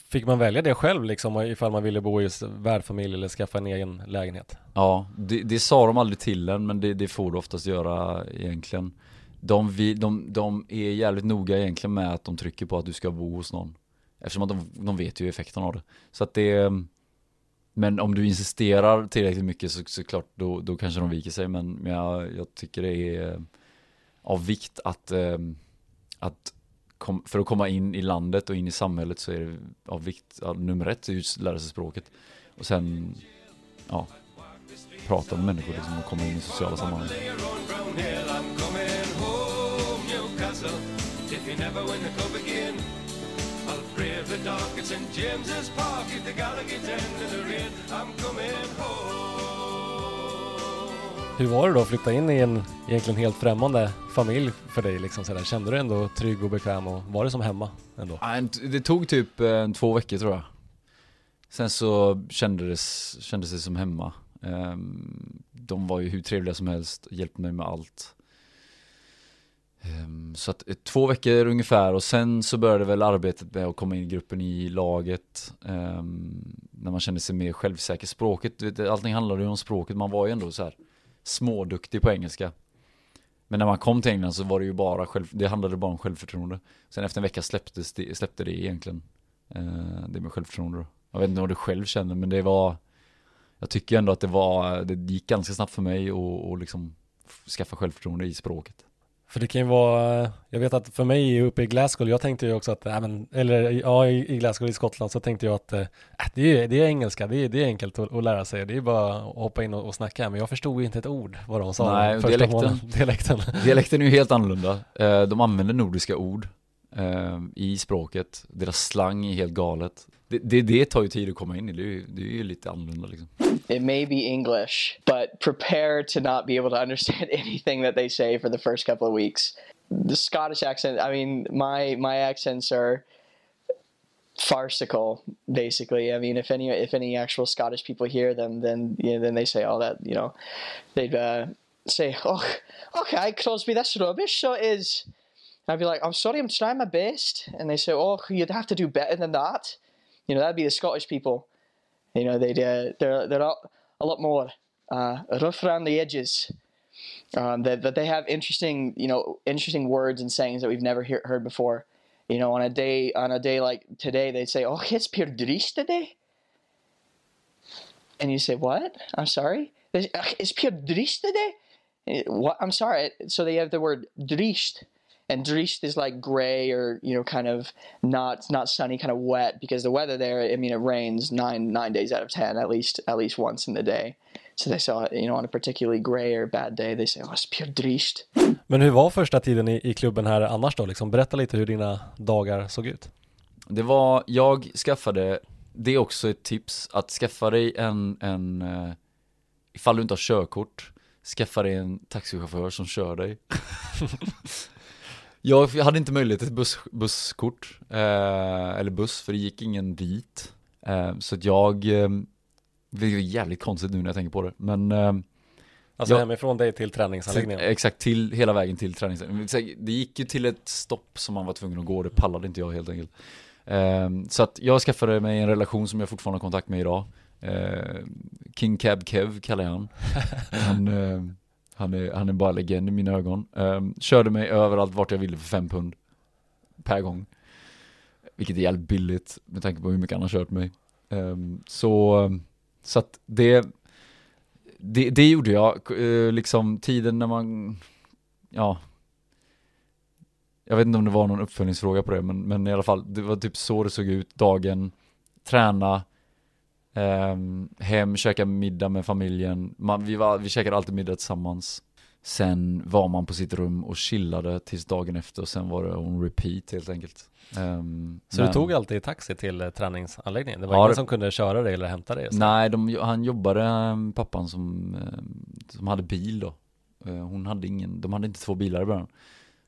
Fick man välja det själv liksom ifall man ville bo i värdfamilj eller skaffa en egen lägenhet? Ja, det, det sa de aldrig till en, men det, det får du oftast göra egentligen de, vi, de, de är jävligt noga egentligen med att de trycker på att du ska bo hos någon. Eftersom att de, de vet ju effekten av det. Så att det Men om du insisterar tillräckligt mycket så, så klart då, då kanske de viker sig. Men, men jag, jag tycker det är av vikt att, eh, att kom, för att komma in i landet och in i samhället så är det av vikt, ja, nummer ett är att lära sig språket. Och sen, ja, prata med människor liksom och komma in i sociala sammanhang. If I'll brave the dark at St James's Park If the Gallagher's end of the rain I'm coming home hur var det då att flytta in i en egentligen helt främmande familj för dig liksom sådär? Kände du dig ändå trygg och bekväm och var det som hemma ändå? Det tog typ eh, två veckor tror jag. Sen så kändes, kändes det som hemma. Ehm, de var ju hur trevliga som helst, hjälpte mig med allt. Ehm, så att eh, två veckor ungefär och sen så började väl arbetet med att komma in i gruppen i laget. Um, När man kände sig mer självsäker. Språket, allting handlade ju om språket, man var ju ändå så här småduktig på engelska. Men när man kom till England så var det ju bara själv, det handlade bara om självförtroende. Sen efter en vecka släpptes det, släppte det egentligen Eh, Det med självförtroende då. Jag vet inte vad du själv känner men det var Jag tycker ändå att det var, det gick ganska snabbt för mig att liksom skaffa självförtroende i språket för det kan ju vara, jag vet att för mig uppe i Glasgow, jag tänkte ju också att, äh, men, eller ja, i Glasgow i Skottland så tänkte jag att äh, det, är, det är engelska, det är, det är enkelt att, att lära sig, det är bara att hoppa in och, och snacka, men jag förstod ju inte ett ord vad de sa. Nej, dialekten, månaden. (laughs) dialekten. dialekten är ju helt annorlunda. Eh, de använder nordiska ord eh, i språket, deras slang är helt galet. Det, det, det tar ju tid att komma in i, det det är ju lite annorlunda liksom. It may be English, but prepare to not be able to understand (laughs) anything that they say for the first couple of weeks. The Scottish accent, I mean, my my accents are farcical basically i mean if any if any actual scottish people hear them then you know, then they say all that you know they'd uh, say oh okay crosby that's rubbish so it is i'd be like i'm sorry i'm trying my best and they say oh you'd have to do better than that you know that'd be the scottish people you know, they uh, they're they're a lot more uh, rough around the edges. Um, that, that they have interesting, you know, interesting words and sayings that we've never hear, heard before. You know, on a day on a day like today, they'd say, "Oh, it's Pierre today," and you say, "What? I'm sorry, it's Pierre today." What? I'm sorry. So they have the word Driest and Driest is like gray or you know kind of not not sunny, kind of wet because the weather there. I mean, it rains nine nine days out of ten at least at least once in the day. So they saw you know on a particularly gray or bad day they say oh it's pure Driest. Men hur var första tiden i, i klubben här annars då? Liksom, berätta lite hur dina dagar såg ut. Det var, jag skaffade, det är också ett tips, att skaffa dig en, en uh, ifall du inte har körkort, skaffa dig en taxichaufför som kör dig. (laughs) Jag hade inte möjlighet till buss, busskort, eh, eller buss, för det gick ingen dit. Eh, så att jag, eh, det är jävligt konstigt nu när jag tänker på det, men eh, Alltså Ja. hemifrån dig till till, träningsanläggningen? exakt, till, hela vägen till träningsanläggningen. Det gick ju till ett stopp som man var tvungen att gå, det pallade inte jag helt enkelt. Eh, så att jag skaffade mig en relation som jag fortfarande har kontakt med idag. Eh, King Cab Kev kallar jag han. (laughs) Han, eh, han, är, han är bara legend i mina ögon. Um, körde mig överallt vart jag ville för fem pund per gång. Vilket är jävligt billigt med tanke på hur mycket han har kört mig. Um, så, så att det, det, det gjorde jag, Uh, liksom tiden när man, ja Jag vet inte om det var någon uppföljningsfråga på det, men, men i alla fall, det var typ så det såg ut, dagen, träna, hem, käka middag med familjen, man, vi, var, vi käkade alltid middag tillsammans Sen var man på sitt rum och chillade tills dagen efter och sen var det on repeat helt enkelt Ehm, Så men- du tog alltid taxi till eh, träningsanläggningen? Det var Ja, ingen det- som kunde köra dig eller hämta dig? Nej, de, han jobbade, eh, pappan som, som hade bil då. Eh, Hon hade ingen, de hade inte två bilar i början.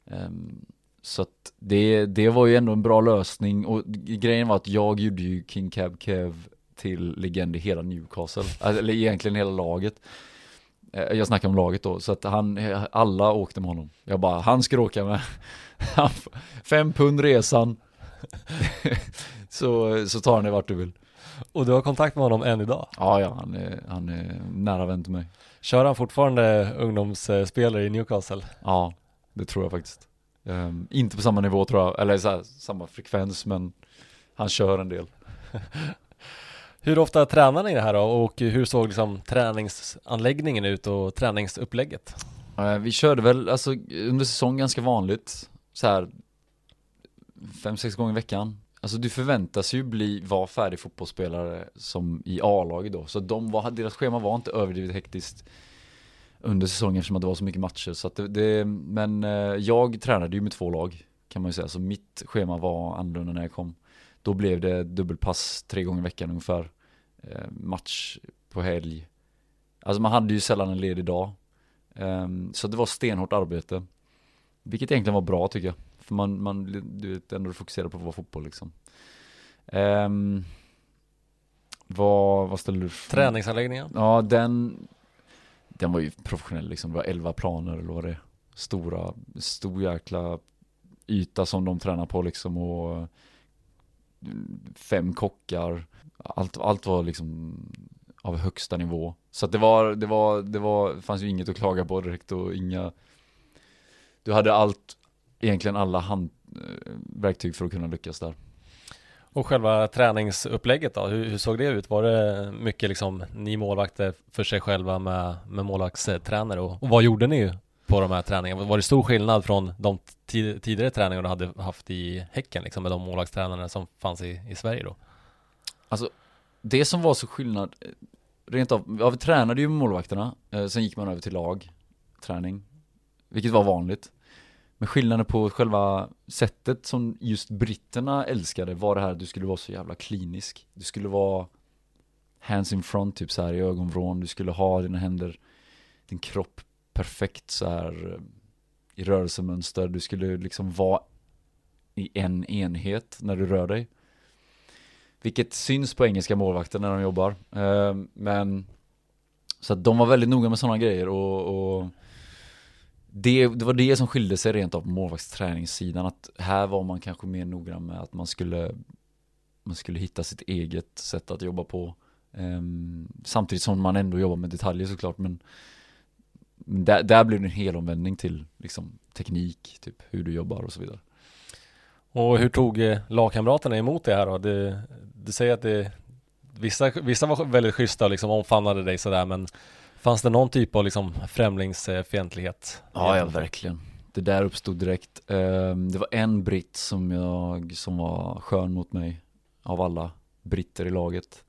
Ehm, Så att det, det var ju ändå en bra lösning och grejen var att jag gjorde ju King Cab Kev till legend i hela Newcastle, Alltså, eller egentligen hela laget. Eh, Jag snackar om laget då, så att han, alla åkte med honom. Jag bara, han ska åka med. (laughs) Fem pund resan. (laughs) så, så tar han det vart du vill. Och du har kontakt med honom än idag? Ja, ja, han är, han är nära vän till mig. Kör han fortfarande ungdomsspelare i Newcastle? Ja, det tror jag faktiskt. Ehm, inte på samma nivå tror jag, eller här, samma frekvens, men han kör en del. (laughs) Hur ofta tränar ni det här då? Och hur såg liksom träningsanläggningen ut och träningsupplägget? Eh, vi körde väl, alltså under säsong ganska vanligt, så här fem, sex gånger i veckan. Alltså du förväntas ju bli, vara färdig fotbollsspelare som i A-laget då. Så de var, deras schema var inte överdrivet hektiskt under säsongen eftersom att det var så mycket matcher. Så att det, det, men eh, jag tränade ju med två lag kan man ju säga. Så mitt schema var annorlunda när jag kom. Då blev det dubbelpass tre gånger i veckan ungefär. Eh, match på helg. Alltså man hade ju sällan en ledig dag. Ehm, så det var stenhårt arbete. Vilket egentligen var bra tycker jag. För man, man du vet, ändå fokuserade på att vara fotboll liksom. Ehm, vad, vad ställer du för- Träningsanläggningen? Ja, den, den var ju professionell liksom. Det var 11 planer eller vad det är. Stora, stor jäkla yta som de tränar på liksom och fem kockar. Allt, allt var liksom av högsta nivå. Så att det var, det var, det var, det fanns ju inget att klaga på direkt och inga Du hade allt, egentligen alla handverktyg eh, för att kunna lyckas där. Och själva träningsupplägget då, hur, hur såg det ut? Var det mycket liksom ni målvakter för sig själva med, med målvaktstränare och, och vad gjorde ni på de här träningarna? Var det stor skillnad från de tidigare träningar du hade haft i Häcken liksom med de målvaktstränarna som fanns i, i Sverige då? Alltså, det som var så skillnad, eh, rent av, ja vi tränade ju med målvakterna, eh, sen gick man över till lag, träning, vilket var vanligt. Men skillnaden på själva sättet som just britterna älskade var det här att du skulle vara så jävla klinisk. Du skulle vara hands in front, typ så här i ögonvrån, du skulle ha dina händer, din kropp perfekt så här eh, i rörelsemönster, du skulle liksom vara i en enhet när du rör dig. Vilket syns på engelska målvakter när de jobbar. Eh, men så att de var väldigt noga med sådana grejer och, och det, det var det som skilde sig rent av på målvaktsträningssidan. Att här var man kanske mer noggrann med att man skulle man skulle hitta sitt eget sätt att jobba på. Um, samtidigt som man ändå jobbar med detaljer såklart. Men men där, där blev det en helomvändning till liksom, teknik, typ hur du jobbar och så vidare. Och hur tog eh, lagkamraterna emot det här då? Du, du säger att det Vissa, vissa var väldigt schyssta och liksom omfamnade dig sådär men Fanns det någon typ av liksom främlingsfientlighet? Ja, ja verkligen. Det där uppstod direkt. Ehm, det var en britt som jag, som var skön mot mig av alla britter i laget.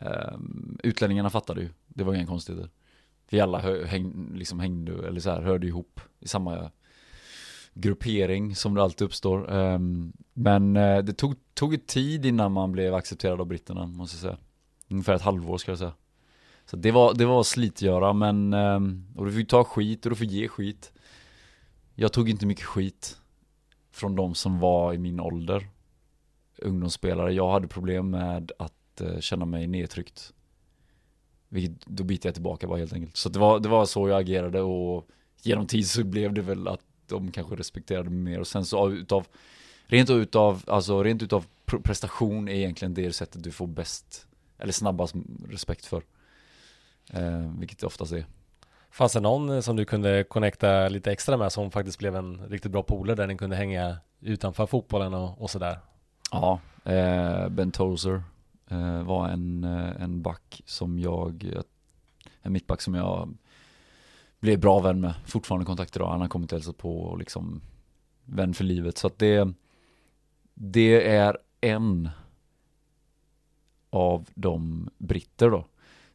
Ehm, utlänningarna fattade ju, det var inga konstigheter. Vi alla häng, liksom hängde, eller så här, hörde ihop i samma gruppering som det alltid uppstår. Ehm, men eh, det tog, tog tid innan man blev accepterad av britterna, måste jag säga. Ungefär ett halvår ska jag säga. Så det var, det var slitgöra men, ehm, och du fick ta skit och du fick ge skit Jag tog inte mycket skit från de som var i min ålder, ungdomsspelare. Jag hade problem med att eh, känna mig nedtryckt. Vilket, då biter jag tillbaka bara helt enkelt. Så det var, det var så jag agerade och genom tid så blev det väl att de kanske respekterade mig mer. Och sen så utav Rent utav, alltså rent utav prestation är egentligen det sättet du får bäst Eller snabbast respekt för. Eh, Vilket det oftast är. Fanns det någon som du kunde connecta lite extra med som faktiskt blev en riktigt bra polare där ni kunde hänga utanför fotbollen och, och sådär? Ja, eh, Ben Tozer eh, var en, eh, en back som jag, en mittback som jag blev bra vän med, fortfarande kontakt idag, han har kommit och hälsat på och liksom vän för livet så att det det är en av de britter då.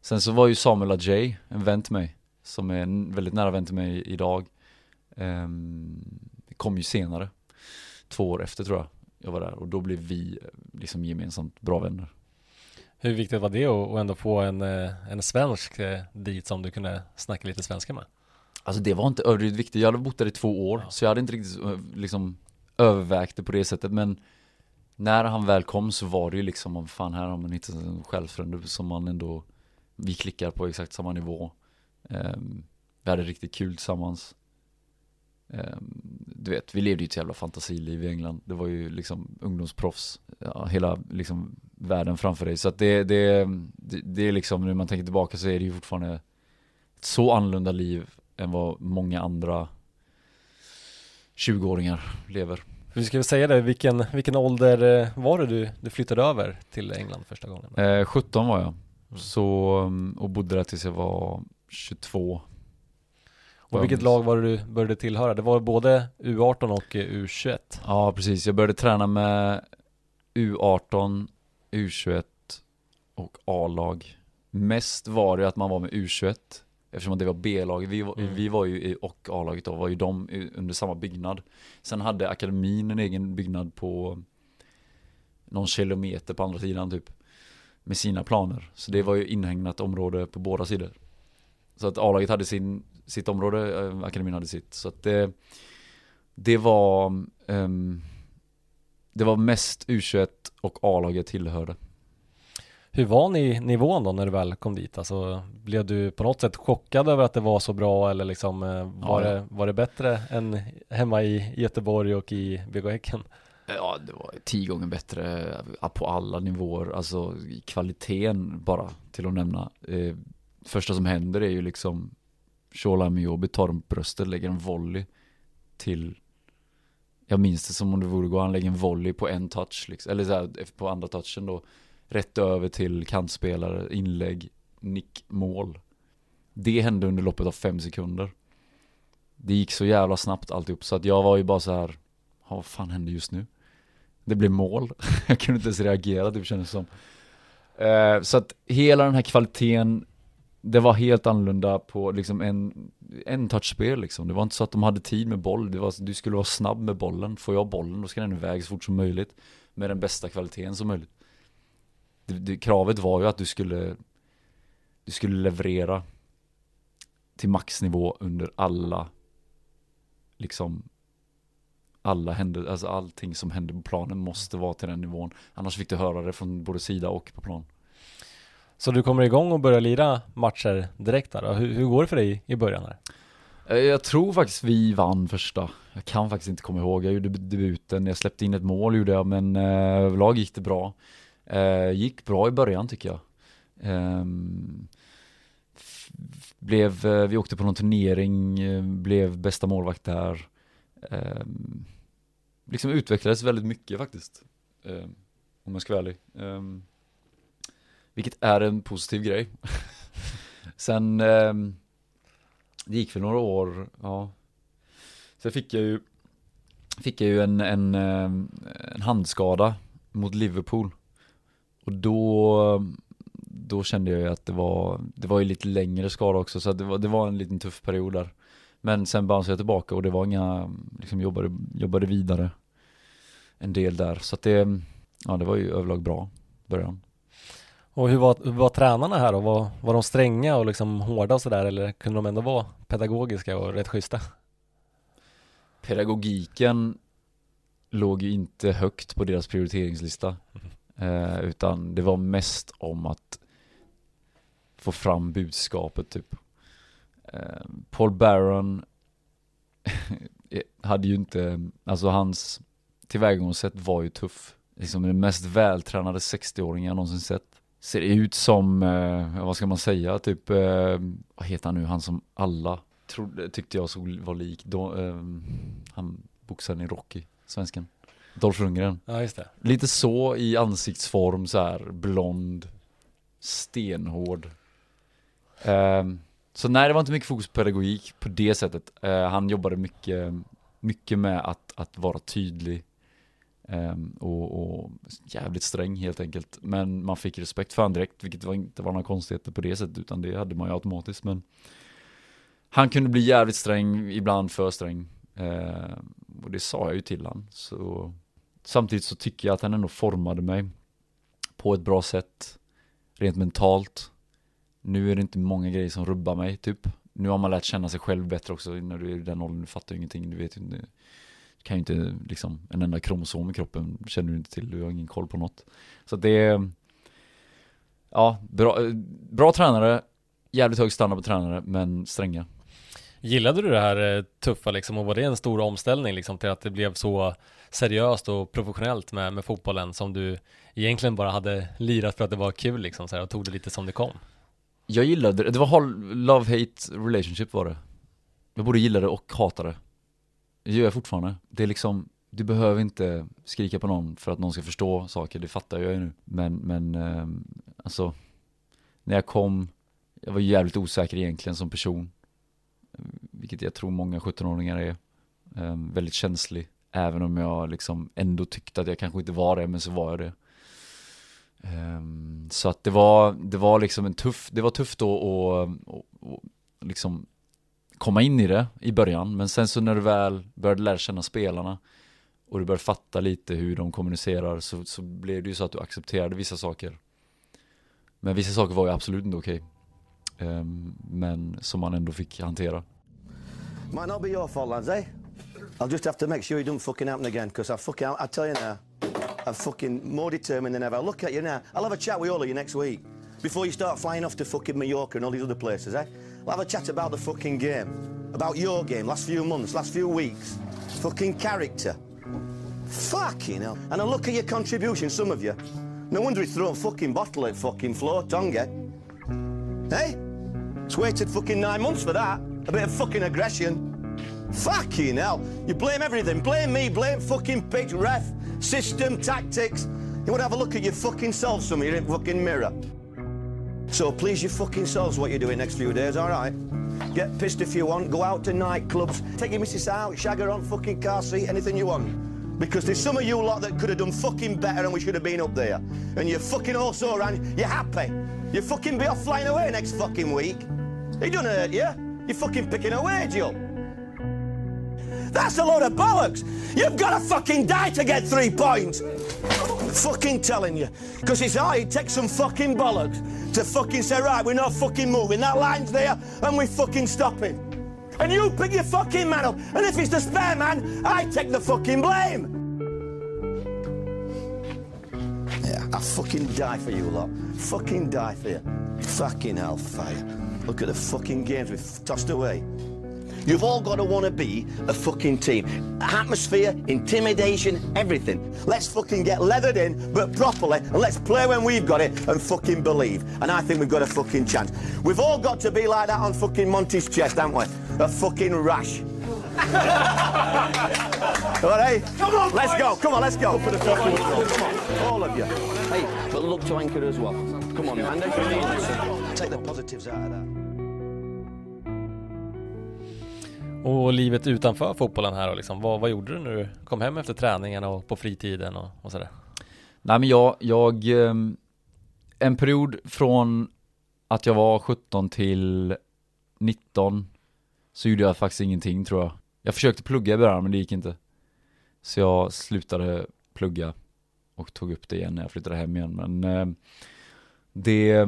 Sen så var ju Samuel Ajay en vän till mig, som är en väldigt nära vän till mig idag. Um, kom ju senare, två år efter tror jag jag var där och då blev vi liksom gemensamt bra vänner. Hur viktigt var det att ändå få en, eh, en svensk eh, dit som du kunde snacka lite svenska med? Alltså det var inte överdrivet viktigt, jag hade bott där i två år, ja. så jag hade inte riktigt eh, liksom övervägt det på det sättet men när han väl kom så var det ju liksom, fan här har man hittat en självfrände som man ändå, vi klickar på exakt samma nivå. Um, vi hade riktigt kul tillsammans. Um, du vet, vi levde ju ett jävla fantasiliv i England. Det var ju liksom ungdomsproffs, ja, hela liksom världen framför dig. Så att det, det, det, det är liksom, när man tänker tillbaka så är det ju fortfarande ett så annorlunda liv än vad många andra 20-åringar lever. Vi ska väl säga det, vilken, vilken ålder eh, var det du, du flyttade över till England första gången? Eh, 17 var jag. Mm. Så, mm, och bodde där tills jag var 22. Och vilket lag var det du började tillhöra? Det var både U18 och eh, U21? Ja, precis. Jag började träna med U18, U21 och A-lag. Mest var det att man var med U21 Eftersom det var B-laget, vi, mm. vi var ju och A-laget då, var ju de under samma byggnad. Sen hade akademin en egen byggnad på någon kilometer på andra sidan typ. Med sina planer. Så det var ju inhägnat område på båda sidor. Så att A-laget hade sin, sitt område, eh, akademin hade sitt. Så att det, det var um, Det var mest U21 och A-laget tillhörde. Hur var ni nivån då när du väl kom dit? Alltså, blev du på något sätt chockad över att det var så bra eller liksom eh, var, ja. det, var det bättre än hemma i Göteborg och i BK Häcken? Ja, det var tio gånger bättre på alla nivåer, alltså kvaliteten bara till att nämna. Eh, första som händer är ju liksom Shola Miobi tar en bröstet, lägger en volley till jag minns det som om det vore gå, han lägger en volley på en touch liksom, eller så här, på andra touchen då rätt över till kantspelare, inlägg, nick, mål. Det hände under loppet av fem sekunder. Det gick så jävla snabbt alltihop så att jag var ju bara så här, vad fan hände just nu? Det blev mål. (laughs) jag kunde inte ens reagera, typ, det kändes som. Uh, så att hela den här kvaliteten, det var helt annorlunda på liksom en, en touchspel liksom. Det var inte så att de hade tid med boll, det var, du skulle vara snabb med bollen. Får jag bollen, då ska den iväg så fort som möjligt. Med den bästa kvaliteten som möjligt det, det, kravet var ju att du skulle du skulle leverera till maxnivå under alla liksom alla händer, alltså allting som händer på planen måste vara till den nivån. Annars fick du höra det från både sida och på plan. Så du kommer igång och börjar lira matcher direkt där? Hur, hur går det för dig i början här? Eh, jag tror faktiskt vi vann första. Jag kan faktiskt inte komma ihåg. Jag gjorde debuten, jag släppte in ett mål gjorde jag, men eh, överlag gick det bra. Eh, gick bra i början tycker jag. Ehm, blev, vi åkte på någon turnering, blev bästa målvakt där. Ehm, liksom utvecklades väldigt mycket faktiskt. Ehm, om jag ska vara ärlig. Vilket är en positiv grej. (laughs) Sen, eh, det gick för några år, ja. Sen fick jag ju, fick jag ju en, en, ehm, en handskada mot Liverpool. Och då, då kände jag ju att det var, det var ju lite längre skada också så det var, det var en liten tuff period där. Men sen bounceade jag tillbaka och det var inga, liksom jobbade, jobbade vidare en del där. Så att det, ja det var ju överlag bra början. Och hur var, hur var tränarna här då? Var, var de stränga och liksom hårda och sådär eller kunde de ändå vara pedagogiska och rätt schyssta? Pedagogiken låg ju inte högt på deras prioriteringslista. Eh, utan det var mest om att få fram budskapet typ. Eh, Paul Barron (laughs) hade ju inte, alltså hans tillvägagångssätt var ju tuff. Liksom den mest vältränade 60-åringen jag någonsin sett. Ser ut som, eh, vad ska man säga, typ, eh, vad heter han nu, han som alla trodde, tyckte jag såg var lik, då, eh, han boxaren i Rocky, svensken. Dolph Lundgren. Ja, just det. Lite så i ansiktsform så här blond, stenhård. Um, så nej, det var inte mycket fokus på pedagogik på det sättet. Uh, han jobbade mycket, mycket med att, att vara tydlig Ehm, och, och, jävligt sträng helt enkelt. Men man fick respekt för honom direkt, vilket var inte var några konstigheter på det sättet, utan det hade man ju automatiskt. Men han kunde bli jävligt sträng, ibland för sträng. Eh, och det sa jag ju till han. Så samtidigt så tycker jag att han ändå formade mig på ett bra sätt, rent mentalt. Nu är det inte många grejer som rubbar mig, typ. Nu har man lärt känna sig själv bättre också när du är i den åldern, du fattar ju ingenting, du vet ju inte, kan ju inte liksom, en enda kromosom i kroppen känner du inte till, du har ingen koll på något. Så det är, ja, bra, bra tränare, jävligt hög standard på tränare, men stränga. Gillade du det här eh, tuffa liksom och var det en stor omställning liksom till att det blev så seriöst och professionellt med, med fotbollen som du egentligen bara hade lirat för att det var kul liksom så här, och tog det lite som det kom? Jag gillade det, det var love-hate relationship var det Jag både gillade och hatade det gör jag fortfarande. Det är liksom, du behöver inte skrika på någon för att någon ska förstå saker, det fattar jag ju nu. Men, men, eh, alltså När jag kom Jag var jävligt osäker egentligen som person Vilket jag tror många 17-åringar är. Eh, Väldigt känslig. Även om jag liksom ändå tyckte att jag kanske inte var det, men så var jag det. Um, Så att det var, det var liksom en tuff, det var tufft då att liksom komma in i det i början Men sen så när du väl började lära känna spelarna och du började fatta lite hur de kommunicerar så, så blev det ju så att du accepterade vissa saker Men vissa saker var ju absolut inte okej Okay. um, Men som man ändå fick hantera Might not be your fault lads eh? I'll just have to make sure it don't fucking happen again, because I fucking, I tell you now, I'm fucking more determined than ever. I'll look at you now. I'll have a chat with all of you next week. Before you start flying off to fucking Mallorca and all these other places, eh? We'll have a chat about the fucking game. About your game, last few months, last few weeks. Fucking character. Fucking hell. And I'll look at your contribution, some of you. No wonder he's thrown fucking bottle at fucking floor, Tonga. Hey? It's waited fucking nine months for that. A bit of fucking aggression. Fucking hell. You blame everything. Blame me, blame fucking pitch, ref, system, tactics. You want to have a look at your fucking self, some of you in fucking mirror. So please your fucking selves what you're doing next few days, all right? Get pissed if you want, go out to nightclubs, take your missus out, shag her on fucking car seat, anything you want. Because there's some of you lot that could have done fucking better and we should have been up there. And you're fucking also around, you're happy. You fucking be off flying away next fucking week. It doesn't hurt you. You're fucking picking a wage up. That's a load of bollocks. You've got to fucking die to get three points. Fucking telling you. Because it's hard, it takes some fucking bollocks to fucking say, right, we're not fucking moving. That line's there and we fucking stop it. And you pick your fucking man up. And if it's the spare man, I take the fucking blame. Yeah, I fucking die for you lot. Fucking die for you. Fucking hellfire. Look at the fucking games we've tossed away. You've all got to want to be a fucking team. Atmosphere, intimidation, everything. Let's fucking get leathered in, but properly, and let's play when we've got it and fucking believe. And I think we've got a fucking chance. We've all got to be like that on fucking Monty's chest, haven't we? A fucking rash. (laughs) all right, come on, let's boys. go. Come on, let's go. For the come on, all of you. Hey, but look to anchor as well. Come on, man. Take the positives out of that. Och livet utanför fotbollen här och liksom, vad, vad gjorde du när du kom hem efter träningen och på fritiden och, och sådär? Nej men jag, jag, ehm, en period från att jag var 17 till 19 så gjorde jag faktiskt ingenting tror jag. Jag försökte plugga i början men det gick inte. Så jag slutade plugga och tog upp det igen när jag flyttade hem igen. Men ehm, det,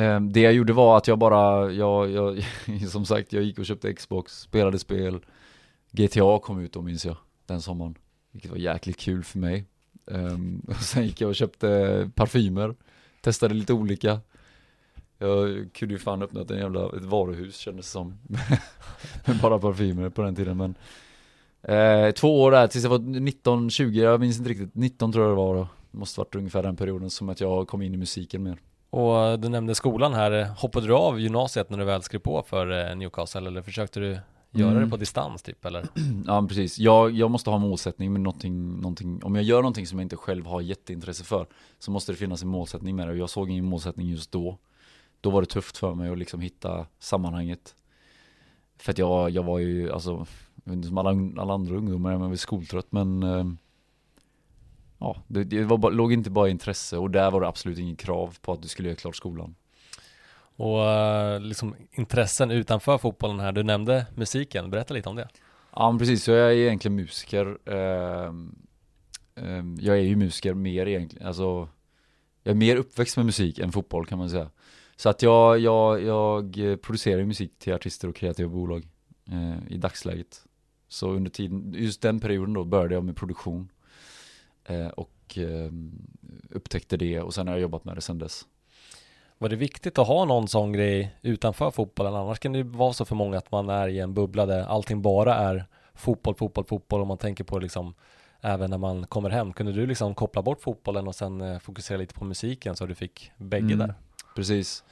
Ehm, det jag gjorde var att jag bara, jag, jag, (laughs) som sagt, jag gick och köpte Xbox, spelade spel. GTA kom ut då minns jag, den sommaren. Vilket var jäkligt kul för mig. Ehm, (laughs) och sen gick jag och köpte parfymer. Testade lite olika. Jag kunde ju fan öppnat en jävla, ett varuhus kändes det som. (laughs) med bara parfymer på den tiden men eh, Två år där tills jag var 19-20, jag minns inte riktigt, 19 tror jag det var då. Måste varit ungefär den perioden som att jag kom in i musiken mer. Och du nämnde skolan här, hoppade du av gymnasiet när du väl skrev på för eh, Newcastle eller försökte du göra Mm. det på distans typ eller? (clears throat) Ja precis, jag, jag måste ha en målsättning med någonting, någonting, om jag gör någonting som jag inte själv har jätteintresse för Så måste det finnas en målsättning med det. Och jag såg ingen målsättning just då. Då var det tufft för mig att liksom hitta sammanhanget. För att jag, jag var ju, alltså, som alla, alla andra ungdomar, jag var skoltrött men eh, Ja, det, det var låg inte bara intresse och där var det absolut inget krav på att du skulle göra klart skolan. Och eh, liksom intressen utanför fotbollen här, du nämnde musiken, berätta lite om det. Ja precis, så jag är egentligen musiker Ehm, ehm, Jag är ju musiker mer egentligen, alltså Jag är mer uppväxt med musik än fotboll kan man säga. Så att jag, jag, jag producerar musik till artister och kreativa bolag eh, I dagsläget. Så under tiden, just den perioden då började jag med produktion Och ehm, upptäckte det och sen har jag jobbat med det sen dess Var det viktigt att ha någon sån grej utanför fotbollen? Annars kan det ju vara så för många att man är i en bubbla där allting bara är fotboll, fotboll, fotboll och man tänker på liksom även när man kommer hem. Kunde du liksom koppla bort fotbollen och sen eh, fokusera lite på musiken så du fick bägge Mm. där? Precis.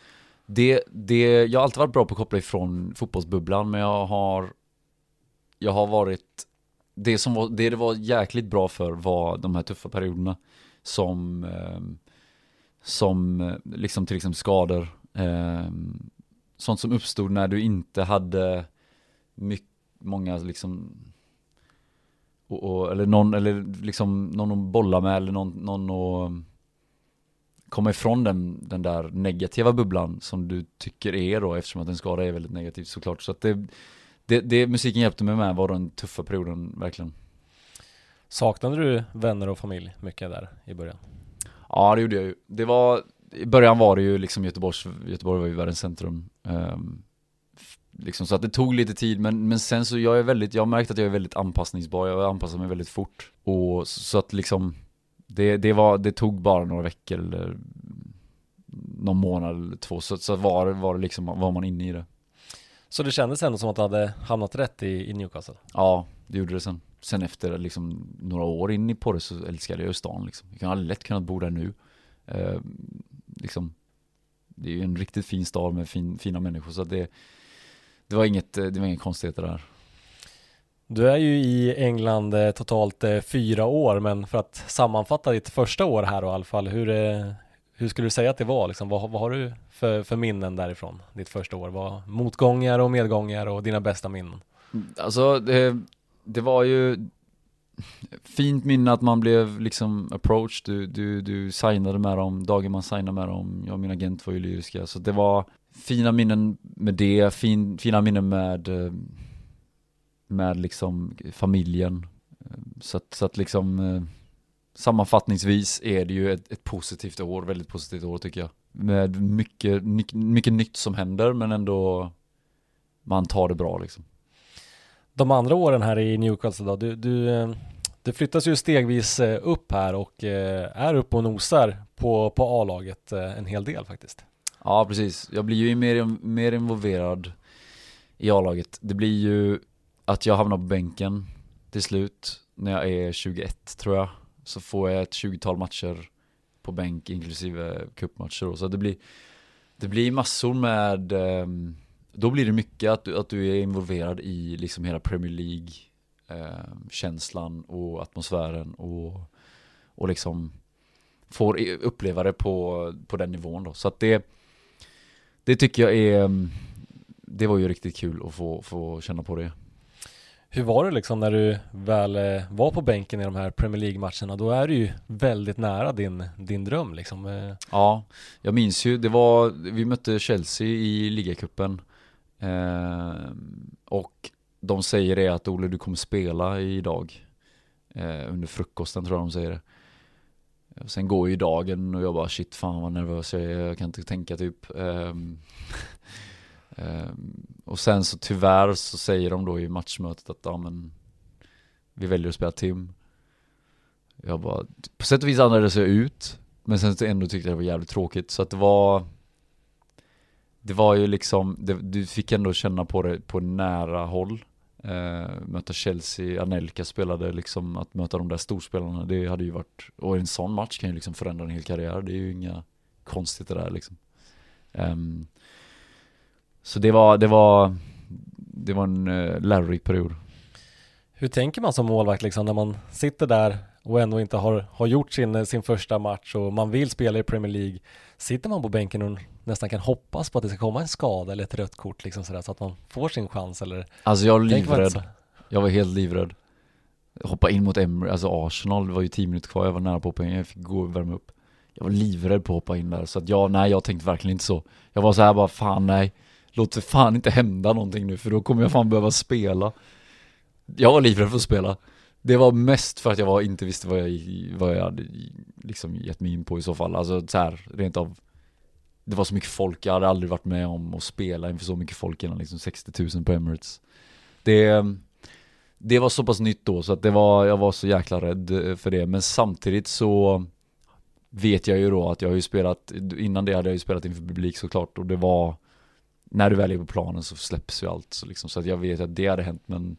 Det, det, jag har alltid varit bra på att koppla ifrån fotbollsbubblan men jag har Jag har varit det som var, det det var jäkligt bra för var de här tuffa perioderna Som ehm, eh, Som liksom till exempel skador eh, Sånt som uppstod när du inte hade mycket, många liksom och, och, eller någon, eller liksom någon att bolla med eller någon, någon att ehm, komma ifrån den, den där negativa bubblan som du tycker är då eftersom att en skada är väldigt negativ såklart. Så att det, det, det musiken hjälpte mig med var den tuffa perioden verkligen. Saknade du vänner och familj mycket där i början? Ja det gjorde jag ju. Det var, i början var det ju liksom Göteborgs, Göteborg var ju världens centrum. Um, liksom så att det tog lite tid men, men sen så jag är väldigt, jag har märkt att jag är väldigt anpassningsbar, jag anpassar mig väldigt fort. Och så, så att liksom det, det, var, det tog bara några veckor eller någon månad eller två så, så var, var det liksom, var man inne i det. Så det kändes ändå som att du hade hamnat rätt i, i Newcastle? Ja, det gjorde det sen. Sen efter liksom några år in i det så älskade jag ju stan liksom. Jag kan lätt kunnat bo där nu. Eh, liksom, det är ju en riktigt fin stad med fin, fina människor så det, det var inget, det var inga konstigheter där. Du är ju i England eh, totalt eh, fyra år, men för att sammanfatta ditt första år här då, i alla fall, hur, eh, hur skulle du säga att det var? Liksom, vad, vad har du för, för minnen därifrån, ditt första år? Vad, motgångar och medgångar och dina bästa minnen? Alltså det, det var ju fint minne att man blev liksom approached, du, du, du signade med dem, dagen man signade med dem, jag och min agent var ju lyriska, så det var fina minnen med det, fin, fina minnen med eh, med liksom familjen. Så att, så att liksom eh, sammanfattningsvis är det ju ett, ett positivt år, väldigt positivt år tycker jag. Med mycket, mycket, mycket nytt som händer men ändå man tar det bra liksom. De andra åren här i Newcastle då, du, du, eh, du flyttas ju stegvis eh, upp här och eh, är uppe och nosar på, på A-laget en hel del faktiskt. Ja precis, jag blir ju mer, mer involverad i A-laget. Det blir ju att jag hamnar på bänken till slut när jag är 21 tror jag. Så får jag ett 20-tal matcher på bänk inklusive cupmatcher. Så det blir, det blir massor med, ehm, då blir det mycket att du, att du är involverad i liksom hela Premier League ehm, känslan och atmosfären och, och liksom får uppleva det på, på den nivån då. Så att det, det tycker jag är, ehm, det var ju riktigt kul att få, få känna på det. Hur var det liksom när du väl eh, var på bänken i de här Premier League-matcherna? Då är du ju väldigt nära din, din dröm liksom. Eh. Ja, jag minns ju, det var, vi mötte Chelsea i ligacupen eh, och de säger det att Ole du kommer spela idag eh, under frukosten tror jag de säger det. Sen går ju dagen och jag bara shit fan vad nervös jag är, jag kan inte tänka typ. Eh, Ehm, och sen så tyvärr så säger de då i matchmötet att ja men vi väljer att spela Tim. Jag bara, på sätt och vis andades jag ut, men sen så ändå tyckte jag det var jävligt tråkigt, så att det var Det var ju liksom, det, du fick ändå känna på det på nära håll. Eh, Möta Chelsea, Anelka spelade liksom, att möta de där storspelarna, det hade ju varit Och en sån match kan ju liksom förändra en hel karriär, det är ju inga konstigt det där liksom. Um, så det var, det var Det var en uh, lärorik period Hur tänker man som målvakt liksom när man sitter där och ändå inte har, har gjort sin, sin första match och man vill spela i Premier League? Sitter man på bänken och nästan kan hoppas på att det ska komma en skada eller ett rött kort liksom sådär så att man får sin chans eller? Alltså jag var livrädd. Jag var helt livrädd. Hoppa in mot Emery, alltså Arsenal, det var ju 10 minuter kvar, jag var nära på poäng, jag fick gå och värma upp. Jag var livrädd på att hoppa in där, så att jag, nej jag tänkte verkligen inte så. Jag var så här bara, fan nej Låt det fan inte hända någonting nu för då kommer jag fan behöva spela. Jag var livrädd för att spela. Det var mest för att jag var, inte visste vad jag, vad jag hade liksom gett mig in på i så fall, alltså så här, rent av Det var så mycket folk, jag hade aldrig varit med om att spela inför så mycket folk innan, liksom 60 000 på Emirates. Det det var så pass nytt då så att det var, jag var så jäkla rädd eh, för det. Men samtidigt så vet jag ju då att jag har ju spelat, innan det hade jag ju spelat inför publik såklart och det var när du väl är på planen så släpps ju allt så liksom så att jag vet att det hade hänt men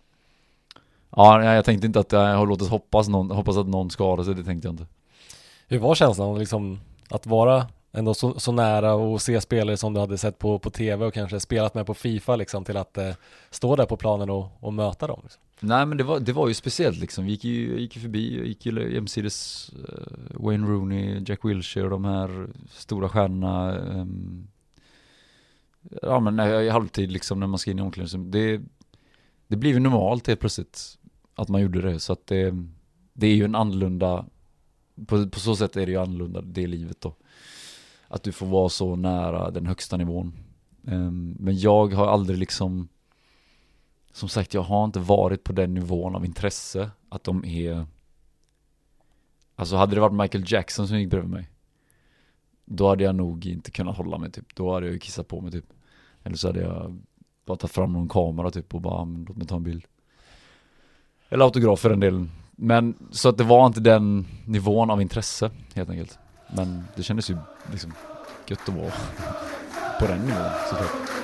Ja, jag tänkte inte att jag har låtit hoppas, någon, hoppas att någon skadar sig, det tänkte jag inte Hur var känslan liksom att vara ändå så, så nära och se spelare som du hade sett på, på tv och kanske spelat med på Fifa liksom till att eh, stå där på planen och, och möta dem? Liksom. Nej men det var, det var ju speciellt liksom, vi gick ju, gick ju förbi, gick ju jämsides uh, Wayne Rooney, Jack Wilshere och de här stora stjärnorna um, Ja men i halvtid liksom när man ska in i omklädningsrummet, det, det blev ju normalt helt plötsligt att man gjorde det. Så att det, det är ju en annorlunda, på, på så sätt är det ju annorlunda det livet då. Att du får vara så nära den högsta nivån. Um, Men jag har aldrig liksom som sagt, jag har inte varit på den nivån av intresse att de är Alltså hade det varit Michael Jackson som gick bredvid mig Då hade jag nog inte kunnat hålla mig typ, då hade jag ju kissat på mig typ. Eller så hade jag bara tagit fram någon kamera typ och bara, ah, låt mig ta en bild. Eller autograf för den delen. Men så att det var inte den nivån av intresse helt enkelt. Men det kändes ju liksom gött att vara (laughs) på den nivån såklart.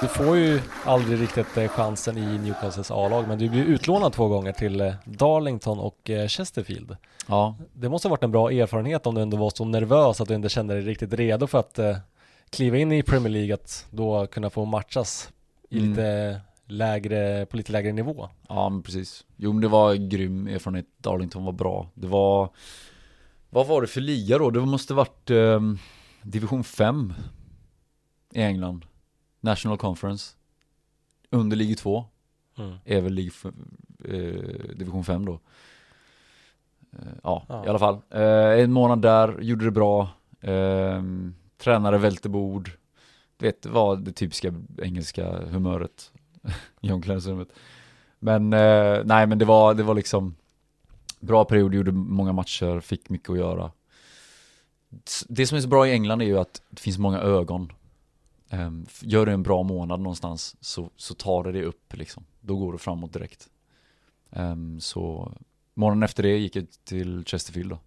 Du får ju aldrig riktigt eh, chansen i Newcastles A-lag men du blir utlånad två gånger till eh, Darlington och eh, Chesterfield. Ja. Det måste ha varit en bra erfarenhet om du ändå var så nervös att du inte kände dig riktigt redo för att kliva in i Premier League, att då kunna få matchas i Mm. lite lägre, på lite lägre nivå. Ja men precis. Jo men det var grym erfarenhet, Darlington var bra. Det var, vad var det för liga då? Det måste varit eh, division 5 i England. National Conference. Under Liga 2. Mm. Är väl f- eh, division 5 då. Eh, ja, Ja. i alla fall. Eh, en månad där, gjorde det bra. Eh, tränare välte bord. Du vet, var det typiska engelska humöret (laughs) i omklädningsrummet. Men eh, nej men det var, det var liksom bra period, gjorde många matcher, fick mycket att göra. Det som är så bra i England är ju att det finns många ögon. Ehm, Gör du en bra månad någonstans så, så tar det det upp liksom. Då går du framåt direkt. Ehm, Så månaden efter det gick jag till Chesterfield då.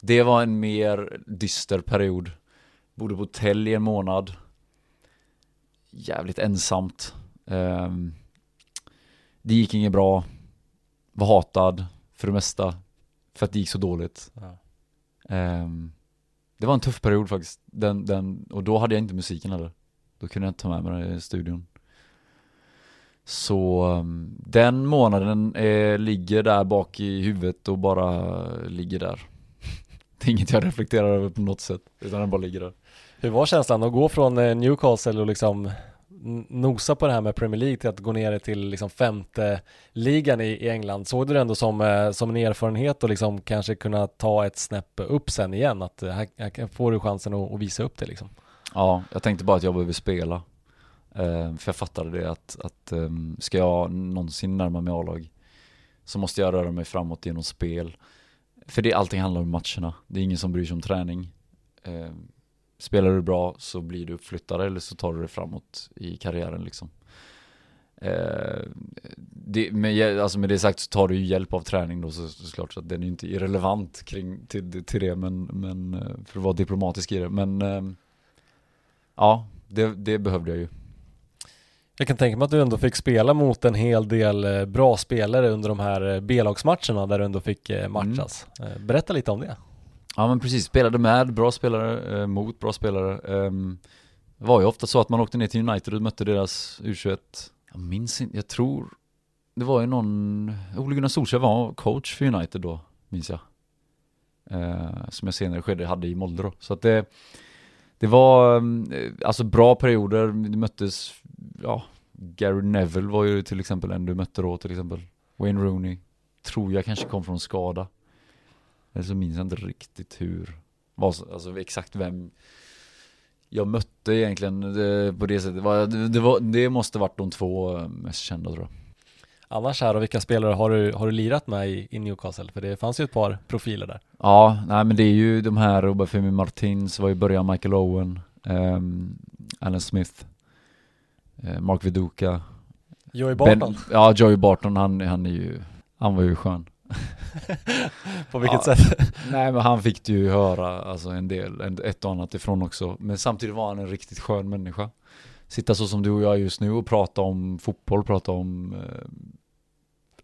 Det var en mer dyster period. Bodde på hotell i en månad. Jävligt ensamt. Ehm, det gick inget bra. Var hatad för det mesta. För att det gick så dåligt. Ja. Det var en tuff period faktiskt. Den, den, och då hade jag inte musiken heller. Då kunde jag inte ta med mig den i studion. Så um, den månaden eh, ligger där bak i huvudet och bara ligger där. (laughs) det är inget jag reflekterar över på något sätt. Utan den bara ligger där. Hur var känslan att gå från eh, Newcastle och liksom nosa på det här med Premier League till att gå ner till liksom femte ligan i, i England? Såg du det ändå som, eh, som en erfarenhet och liksom kanske kunna ta ett snäpp upp sen igen? Att eh, här, här får du chansen att, att visa upp det liksom. Ja, jag tänkte bara att jag behöver spela. Eh, för jag fattade det att, att ehm, ska jag någonsin närma mig A-lag så måste jag röra mig framåt genom spel. För det, allting handlar om matcherna. Det är ingen som bryr sig om träning. Eh, spelar du bra så blir du uppflyttad eller så tar du det framåt i karriären liksom. Eh, det, med, alltså med det sagt så tar du ju hjälp av träning då så, såklart så att den är inte irrelevant kring till, till det men, men eh, för att vara diplomatisk i det men eh, ja det, det behövde jag ju. Jag kan tänka mig att du ändå fick spela mot en hel del eh, bra spelare under de här B-lagsmatcherna där du ändå fick matchas. Mm. Berätta lite om det. Ja men precis, spelade med bra spelare, mot bra spelare. Ehm, det var ju ofta så att man åkte ner till United och mötte deras U21 Jag minns inte, jag tror Det var ju någon, Ole Gunnar Solskjaer var coach för United då, minns jag eh, Som jag senare skede hade i Molde då, så att det det var mm, eh, alltså bra perioder, det möttes, ja Gary Neville var ju till exempel en du mötte då till exempel Wayne Rooney Tror jag kanske kom från skada Eller så minns jag inte riktigt hur Alltså exakt vem jag mötte egentligen det, på det sättet. Det, det, var, det måste varit de två eh, mest kända tror jag. Annars här och vilka spelare har du, har du lirat med i, i Newcastle? För det fanns ju ett par profiler där. Ja, nej men det är ju de här Obafemi Martins, var i början Michael Owen, um, Alan Smith, uh, Mark Viduka. Joey Barton. Ben, ja, Joey Barton, han, han är ju, han var ju skön. (laughs) På vilket ja, sätt? (laughs) Nej men han fick ju höra alltså en del, ett och annat ifrån också. Men samtidigt var han en riktigt skön människa. Sitta så som du och jag just nu och prata om fotboll, prata om eh,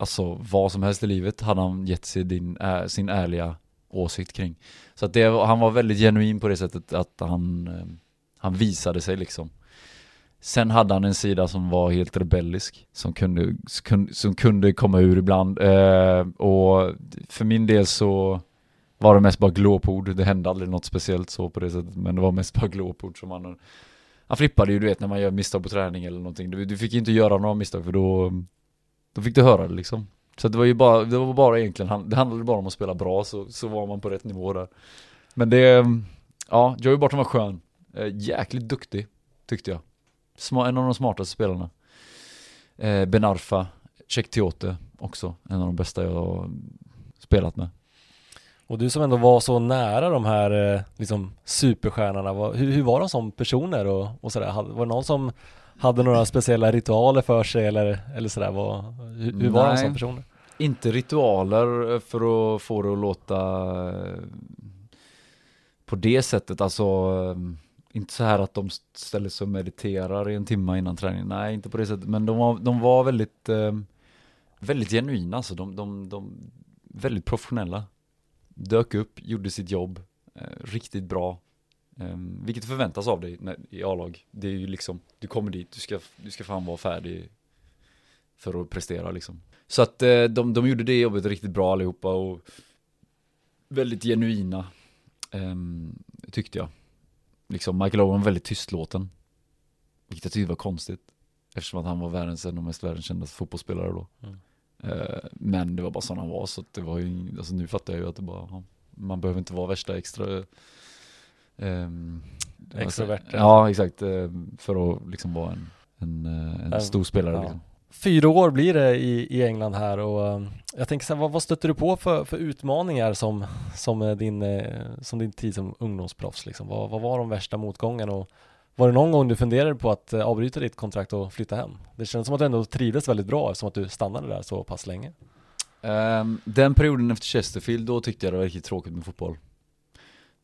Alltså vad som helst i livet hade han gett sig din, äh, sin ärliga åsikt kring. Så att det, han var väldigt genuin på det sättet att han, eh, han visade sig liksom. Sen hade han en sida som var helt rebellisk, som kunde, som kunde komma ur ibland. Eh, och för min del så var det mest bara glåpord. Det hände aldrig något speciellt så på det sättet, men det var mest bara glåpord som han... Han flippade ju du vet när man gör misstag på träning eller någonting. Du, du fick inte göra några misstag för då, då fick du höra det liksom. Så det var ju bara, det var bara egentligen, det handlade bara om att spela bra så, så var man på rätt nivå där. Men det, mm, ja, Joey Barton var skön. Eh, jäkligt duktig, tyckte jag en av de smartaste spelarna. Eh, ben Arfa, Check Tiote också, en av de bästa jag har spelat med. Och du som ändå var så nära de här eh, liksom superstjärnorna, hur, hur, var de som personer och, och sådär? Var det någon som hade några speciella ritualer för sig eller, eller sådär? Vad, hur, hur var de som personer? Inte ritualer för att få det att låta eh, på det sättet, alltså eh, inte så här att de ställer sig och mediterar i en timme innan träning. Nej, inte på det sättet. Men de var, de var väldigt, eh, väldigt genuina alltså. De, de, de, väldigt professionella. Dök upp, gjorde sitt jobb. Riktigt bra. Eh, vilket förväntas av dig när, i A-lag. Det är ju liksom, du kommer dit, du ska, du ska fan vara färdig för att prestera liksom. Så att eh, de, de gjorde det jobbet riktigt bra allihopa och väldigt genuina. Ehm, tyckte jag liksom Michael Owen var väldigt tystlåten. Vilket jag tyckte var konstigt. Eftersom att han var världens, en av mest världskända fotbollsspelare då. Mm. Uh, men det var bara sån han var, så det var ju, alltså nu fattar jag ju att det bara, man behöver inte vara värsta extra um, Extrovert. Ja, exakt. Uh, för att liksom vara en, en, uh, en stor spelare ja. liksom. Fyra år blir det i, i England här och um, jag tänker så här, vad, vad stöter du på för, för utmaningar som, som, eh, din, eh, som din tid som ungdomsproffs liksom? Vad, vad var de värsta motgångarna och var det någon gång du funderade på att eh, avbryta ditt kontrakt och flytta hem? Det känns som att du ändå trivdes väldigt bra eftersom att du stannade där så pass länge. Um, den perioden efter Chesterfield, då tyckte jag det var riktigt tråkigt med fotboll.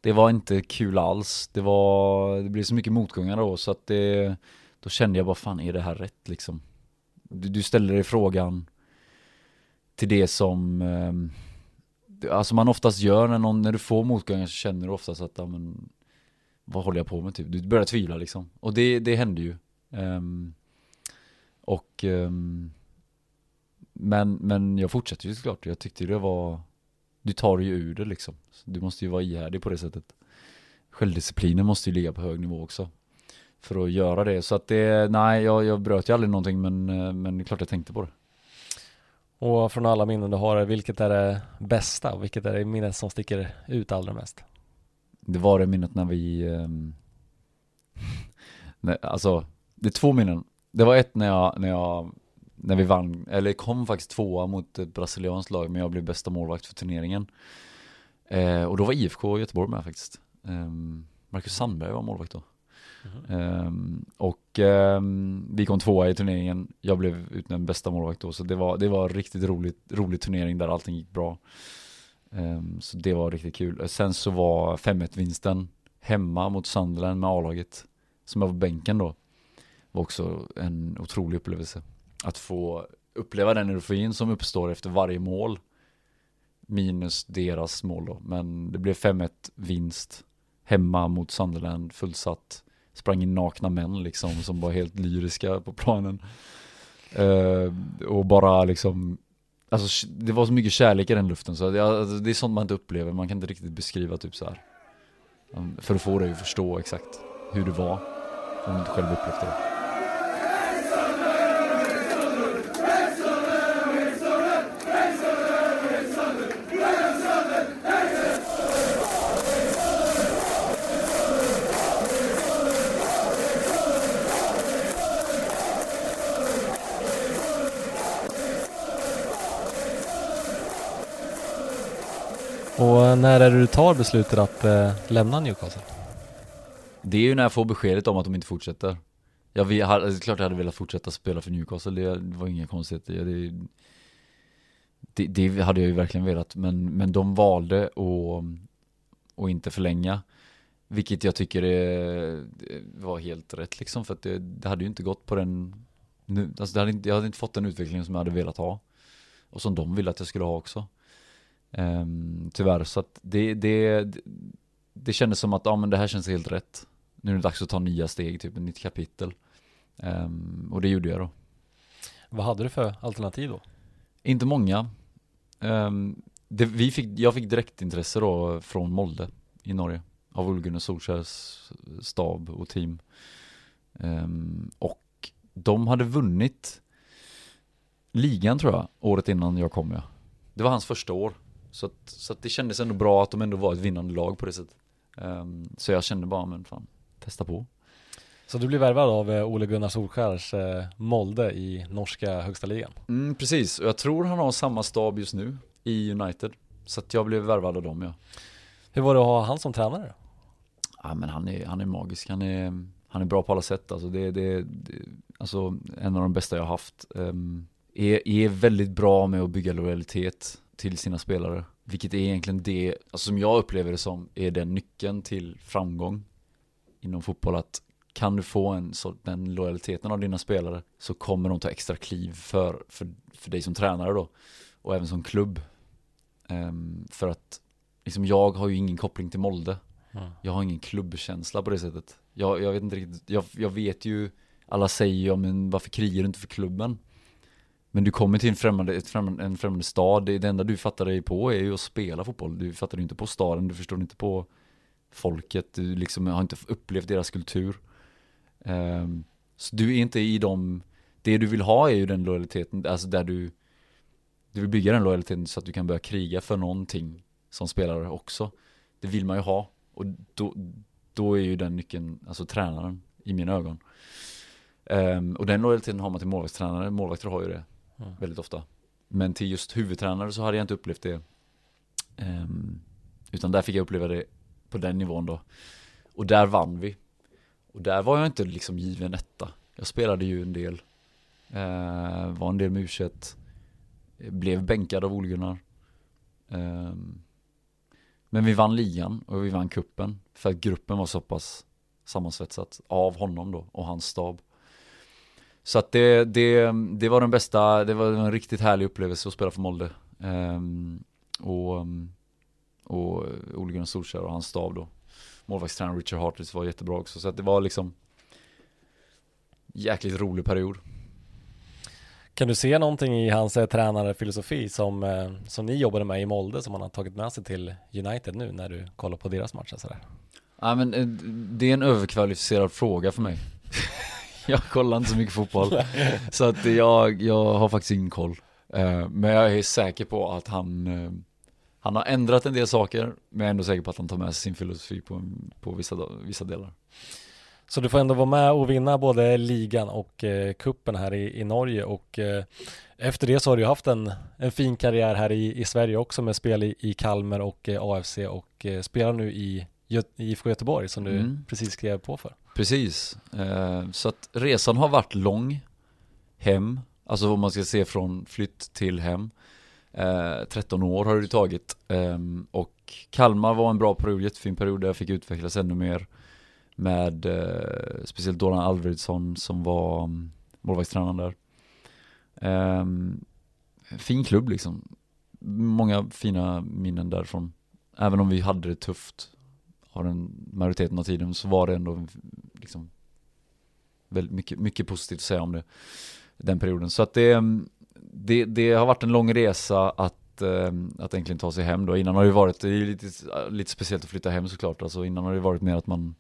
Det var inte kul alls. Det var, det blev så mycket motgångar då så att det, då kände jag bara fan är det här rätt liksom? Du, du ställer dig frågan till det som eh, Alltså man oftast gör när, någon, när du får motgångar så känner du oftast att ja, men, Vad håller jag på med typ? Du börjar tvivla liksom Och det, det hände ju um, Och um, men, men jag fortsatte ju såklart, jag tyckte det var du tar ju ur det liksom Du måste ju vara ihärdig på det sättet Självdisciplinen måste ju ligga på hög nivå också för att göra det. Så att det, nej jag, jag bröt ju aldrig någonting men, eh, men det är klart jag tänkte på det. Och från alla minnen du har, vilket är det bästa? Vilket är det minnet som sticker ut allra mest? Det var det minnet när vi, (laughs) um, nej, alltså det är två minnen. Det var ett när jag, när jag när vi vann, eller kom faktiskt tvåa mot ett brasilianskt lag men jag blev bästa målvakt för turneringen. Eh, och då var IFK Göteborg med faktiskt. Eh, Marcus Sandberg var målvakt då. Mm. och um, vi kom tvåa i turneringen, jag blev utnämnd bästa målvakt då, så det var, det var riktigt roligt, rolig turnering där allting gick bra. Um, så det var riktigt kul. Sen så var 5-1 vinsten hemma mot Sunderland med A-laget, som jag var på bänken då, var också en otrolig upplevelse. Att få uppleva den euforin som uppstår efter varje mål, minus deras mål då, men det blev 5-1 vinst hemma mot Sunderland, fullsatt sprang in nakna män liksom som var helt lyriska på planen. Uh, och bara liksom Alltså det var så mycket kärlek i den luften så det, alltså, det är sånt man inte upplever, man kan inte riktigt beskriva typ så här. För att få dig att förstå exakt hur det var, om du inte själv upplevt det. Och Eh, när är det du tar beslutet att eh, lämna Newcastle? Det är ju när jag får beskedet om att de inte fortsätter. Jag vet, det är klart jag hade velat fortsätta spela för Newcastle, det var inga konstigheter. Det, det, det hade jag ju verkligen velat, men, men de valde att, att inte förlänga. Vilket jag tycker är, var helt rätt liksom, för att det, det hade ju inte gått på den, nu, alltså det hade inte, jag hade inte fått den utvecklingen som jag hade velat ha. Och som de ville att jag skulle ha också. Um, tyvärr, så att det, det, det kändes som att, ja men det här känns helt rätt. Nu är det dags att ta nya steg, typ ett nytt kapitel. Um, och det gjorde jag då. Vad hade du för alternativ då? Inte många. Um, det, vi fick, jag fick direktintresse då från Molde i Norge. Av Ulgun och Solskjärs stab och team. Um, och de hade vunnit ligan tror jag, året innan jag kom ja. Det var hans första år. Så, att, så att det kändes ändå bra att de ändå var ett vinnande lag på det sättet. Um, så jag kände bara, men fan, testa på. Så du blev värvad av eh, Ole Gunnar Solskjärs eh, Molde i norska högsta ligan? Mm, precis, och jag tror han har samma stab just nu i United. Så att jag blev värvad av dem ja. Hur var det att ha han som tränare? Ja men han är, han är magisk, han är, han är bra på alla sätt alltså. Det, det, det alltså en av de bästa jag har haft. Um, är, är väldigt bra med att bygga lojalitet till sina spelare. Vilket är egentligen det, alltså som jag upplever det som, är den nyckeln till framgång inom fotboll. Att kan du få en så, den lojaliteten av dina spelare så kommer de ta extra kliv för, för, för dig som tränare då. Och även som klubb. Um, för att liksom jag har ju ingen koppling till Molde. Mm. Jag har ingen klubbkänsla på det sättet. Jag, jag vet inte riktigt, jag, jag vet ju, alla säger ju, men varför krigar du inte för klubben? Men du kommer till en främmande, ett främmande, en främmande stad, det, enda du fattar dig på är ju att spela fotboll. Du fattar inte på staden, du förstår inte på folket, du liksom har inte upplevt deras kultur. Um, så du är inte i dem. det du vill ha är ju den lojaliteten, alltså där du, du vill bygga den lojaliteten så att du kan börja kriga för någonting som spelare också. Det vill man ju ha och då, då är ju den nyckeln, alltså tränaren i mina ögon. Um, och den lojaliteten har man till målvaktstränare, målvakter har ju det mm. väldigt ofta. Men till just huvudtränare så hade jag inte upplevt det. Um, utan där fick jag uppleva det på den nivån då. Och där vann vi. Och där var jag inte liksom given etta. Jag spelade ju en del. Uh, var en del med u Blev bänkad av Ole um, Men vi vann ligan och vi vann kuppen För att gruppen var så pass sammansvetsat av honom då och hans stab. Så att det, det, det var den bästa, det var en riktigt härlig upplevelse att spela för Molde. Um, och, och Ole Gunnar Solskjaer och hans stav då. Målvaktstränaren Richard Hartlis var jättebra också. Så att det var liksom jäkligt rolig period. Kan du se någonting i hans eh, tränarfilosofi som, eh, som ni jobbade med i Molde som han har tagit med sig till United nu när du kollar på deras matcher sådär? Ja men eh, det är en överkvalificerad fråga för mig. (laughs) jag kollar inte så mycket fotboll. så att jag, jag har faktiskt ingen koll. Eh, men jag är säker på att han, eh, han har ändrat en del saker, men jag är ändå säker på att han tar med sig sin filosofi på, på vissa, vissa delar. Så du får ändå vara med och vinna både ligan och eh, kuppen här i, i Norge och eh, efter det så har du haft en, en fin karriär här i, i Sverige också med spel i, i Kalmar och eh, AFC och eh, spelar nu i IFK Göteborg som du mm. precis skrev på för. Precis, eh, så att resan har varit lång hem, alltså om man ska se från flytt till hem. 13 eh, år har det tagit ehm, och Kalmar var en bra period, jättefin period där jag fick utvecklas ännu mer med eh, speciellt Doran Alfredsson som var um, målvaktstränaren där. Um, fin klubb liksom. Många fina minnen därifrån. Även om vi hade det tufft har den majoriteten av tiden så var det ändå liksom väldigt mycket, mycket positivt att säga om det den perioden. Så att det, mm, det, det har varit en lång resa att, mm, att äntligen ta sig hem då. Innan har det varit, det är lite, lite speciellt att flytta hem såklart. Alltså innan har det varit mer att man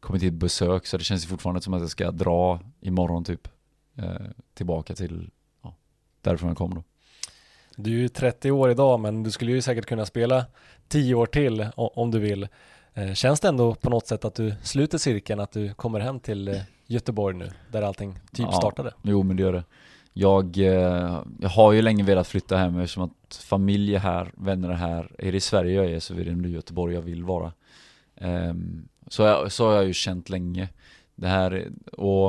kommit till ett besök så det känns fortfarande som att jag ska dra imorgon typ eh, tillbaka till ja, därifrån jag kom då. Du är ju 30 år idag men du skulle ju säkert kunna spela 10 år till om du vill. Eh, känns det ändå på något sätt att du sluter cirkeln, att du kommer hem till eh, Göteborg nu, där allting typ ja, startade? Jo men det gör det. Jag, eh, jag har ju länge velat flytta hem eftersom att familj är här, vänner är här. Är det i Sverige jag är så är det nu Göteborg jag vill vara. Um, så, jag, så har jag ju känt länge. Det här och,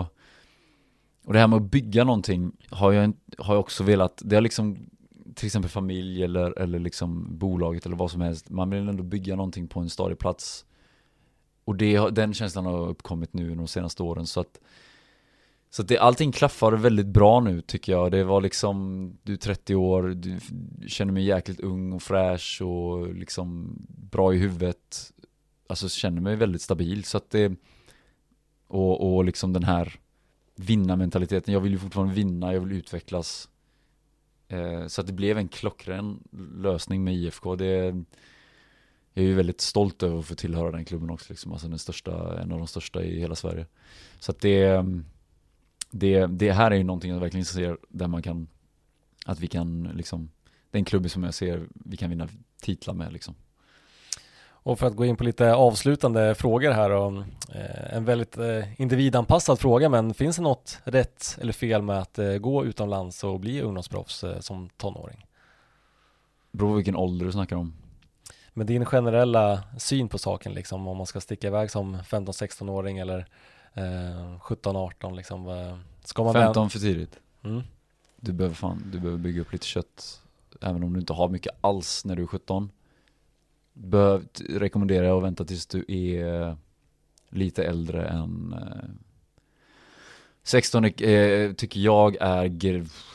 och det här med att bygga någonting har jag, har jag också velat, det har liksom till exempel familj eller, eller liksom bolaget eller vad som helst. Man vill ändå bygga någonting på en stadig plats. Och det, den känslan har uppkommit nu de senaste åren så att så att det, allting klaffar väldigt bra nu tycker jag. Det var liksom, du är 30 år, du känner mig jäkligt ung och fräsch och liksom bra i huvudet alltså känner mig väldigt stabil så att det och, och liksom den här vinnarmentaliteten, jag vill ju fortfarande vinna, jag vill utvecklas Eh, så att det blev en klockren lösning med IFK det jag är ju väldigt stolt över att få tillhöra den klubben också liksom, alltså den största, en av de största i hela Sverige. Så att det det, det här är ju någonting jag verkligen ser där man kan att vi kan liksom den klubben som jag ser vi kan vinna titlar med liksom och för att gå in på lite avslutande frågor här och eh, en väldigt eh, individanpassad fråga men finns det något rätt eller fel med att eh, gå utomlands och bli ungdomsproffs som tonåring? Beror vilken ålder du snackar om. Med din generella syn på saken liksom om man ska sticka iväg som 15-16-åring eller 17-18 liksom. Ska man 15 för tidigt. Mm. Du behöver fan, du behöver bygga upp lite kött även om du inte har mycket alls när du är 17 behövt rekommendera att vänta tills du är eh, lite äldre än eh, 16 eh, tycker jag är,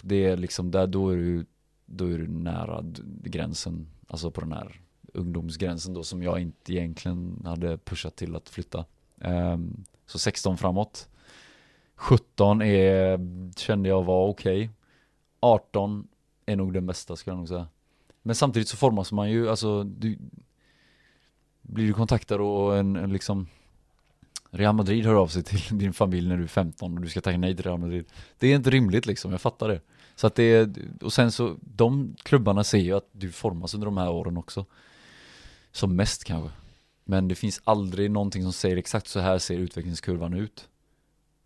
det är liksom där, då är du, då är du nära gränsen, alltså på den här ungdomsgränsen då som jag inte egentligen hade pushat till att flytta. Um, så 16 framåt. 17 är, kände jag var okej. Okay. 18 är nog den bästa skulle jag nog säga. Men samtidigt så formas man ju, alltså du, blir du kontaktad och en, en liksom Real Madrid hör av sig till (laughs) din familj när du är 15 och du ska tacka nej till Real Madrid. Det är inte rimligt liksom, jag fattar det. Så att det är, och sen så, de klubbarna ser ju att du formas under de här åren också. Som mest kanske. Men det finns aldrig någonting som säger exakt så här ser utvecklingskurvan ut.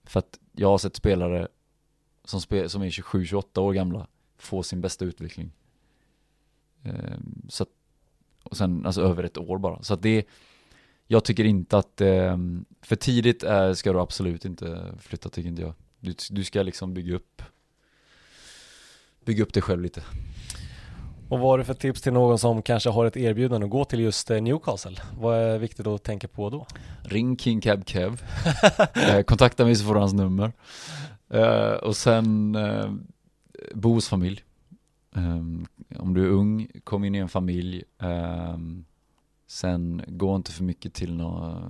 För att jag har sett spelare som, spe, som är 27-28 år gamla få sin bästa utveckling. Ehm, så att och sen, alltså över ett år bara. Så att det, jag tycker inte att, eh, för tidigt är, ska du absolut inte flytta tycker inte jag. Du, du ska liksom bygga upp, bygga upp dig själv lite. Och vad har du för tips till någon som kanske har ett erbjudande att gå till just eh, Newcastle? Vad är viktigt att tänka på då? Ring King Cab Kev, (laughs) eh, kontakta mig så får du hans nummer. Eh, och sen eh, Bos familj. Um, om du är ung, kom in i en familj. Um, sen gå inte för mycket till något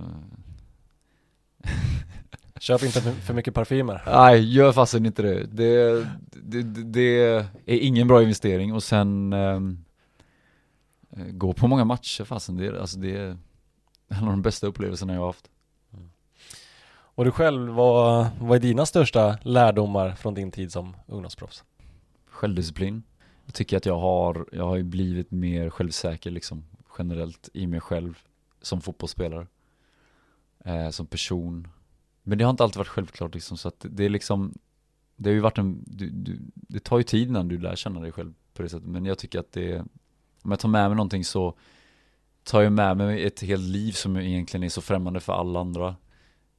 (laughs) Köp inte för mycket parfymer. Nej, gör fasen inte det. Det, det. det, är ingen bra investering och sen um, gå på många matcher fasen. Det, alltså det är en av de bästa upplevelserna jag har haft. Mm. Och du själv, vad, vad är dina största lärdomar från din tid som ungdomsproffs? Självdisciplin. Jag tycker att jag har, jag har ju blivit mer självsäker liksom generellt i mig själv som fotbollsspelare. Eh, som person. Men det har inte alltid varit självklart liksom, så att det är liksom Det har ju varit en, du, du, det tar ju tid innan du lär känna dig själv på det sättet Men jag tycker att det Om jag tar med mig någonting så Tar jag med mig ett helt liv som egentligen är så främmande för alla andra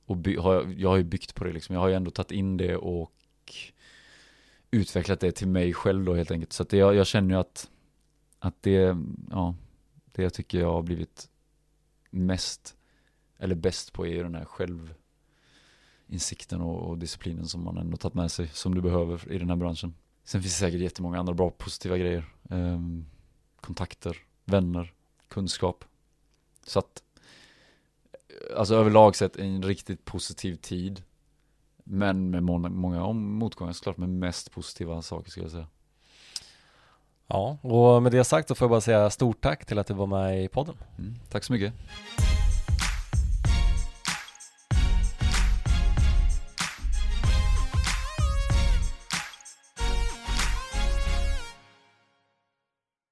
Och by, har jag, jag har ju byggt på det liksom, jag har ju ändå tagit in det och Utvecklat det till mig själv då helt enkelt Så att det, jag, jag känner ju att Att det, ja Det jag tycker jag har blivit Mest Eller bäst på är ju den här självinsikten och, och, disciplinen som man ändå tagit med sig, som du behöver i den här branschen. Sen finns det säkert jättemånga andra bra positiva grejer. Um, kontakter, vänner, kunskap. Så att, alltså överlag sett en riktigt positiv tid. Men med många, många motgångar såklart, men mest positiva saker skulle jag säga. Ja, och med det sagt så får jag bara säga stort tack till att du var med i podden. Mm, tack så mycket.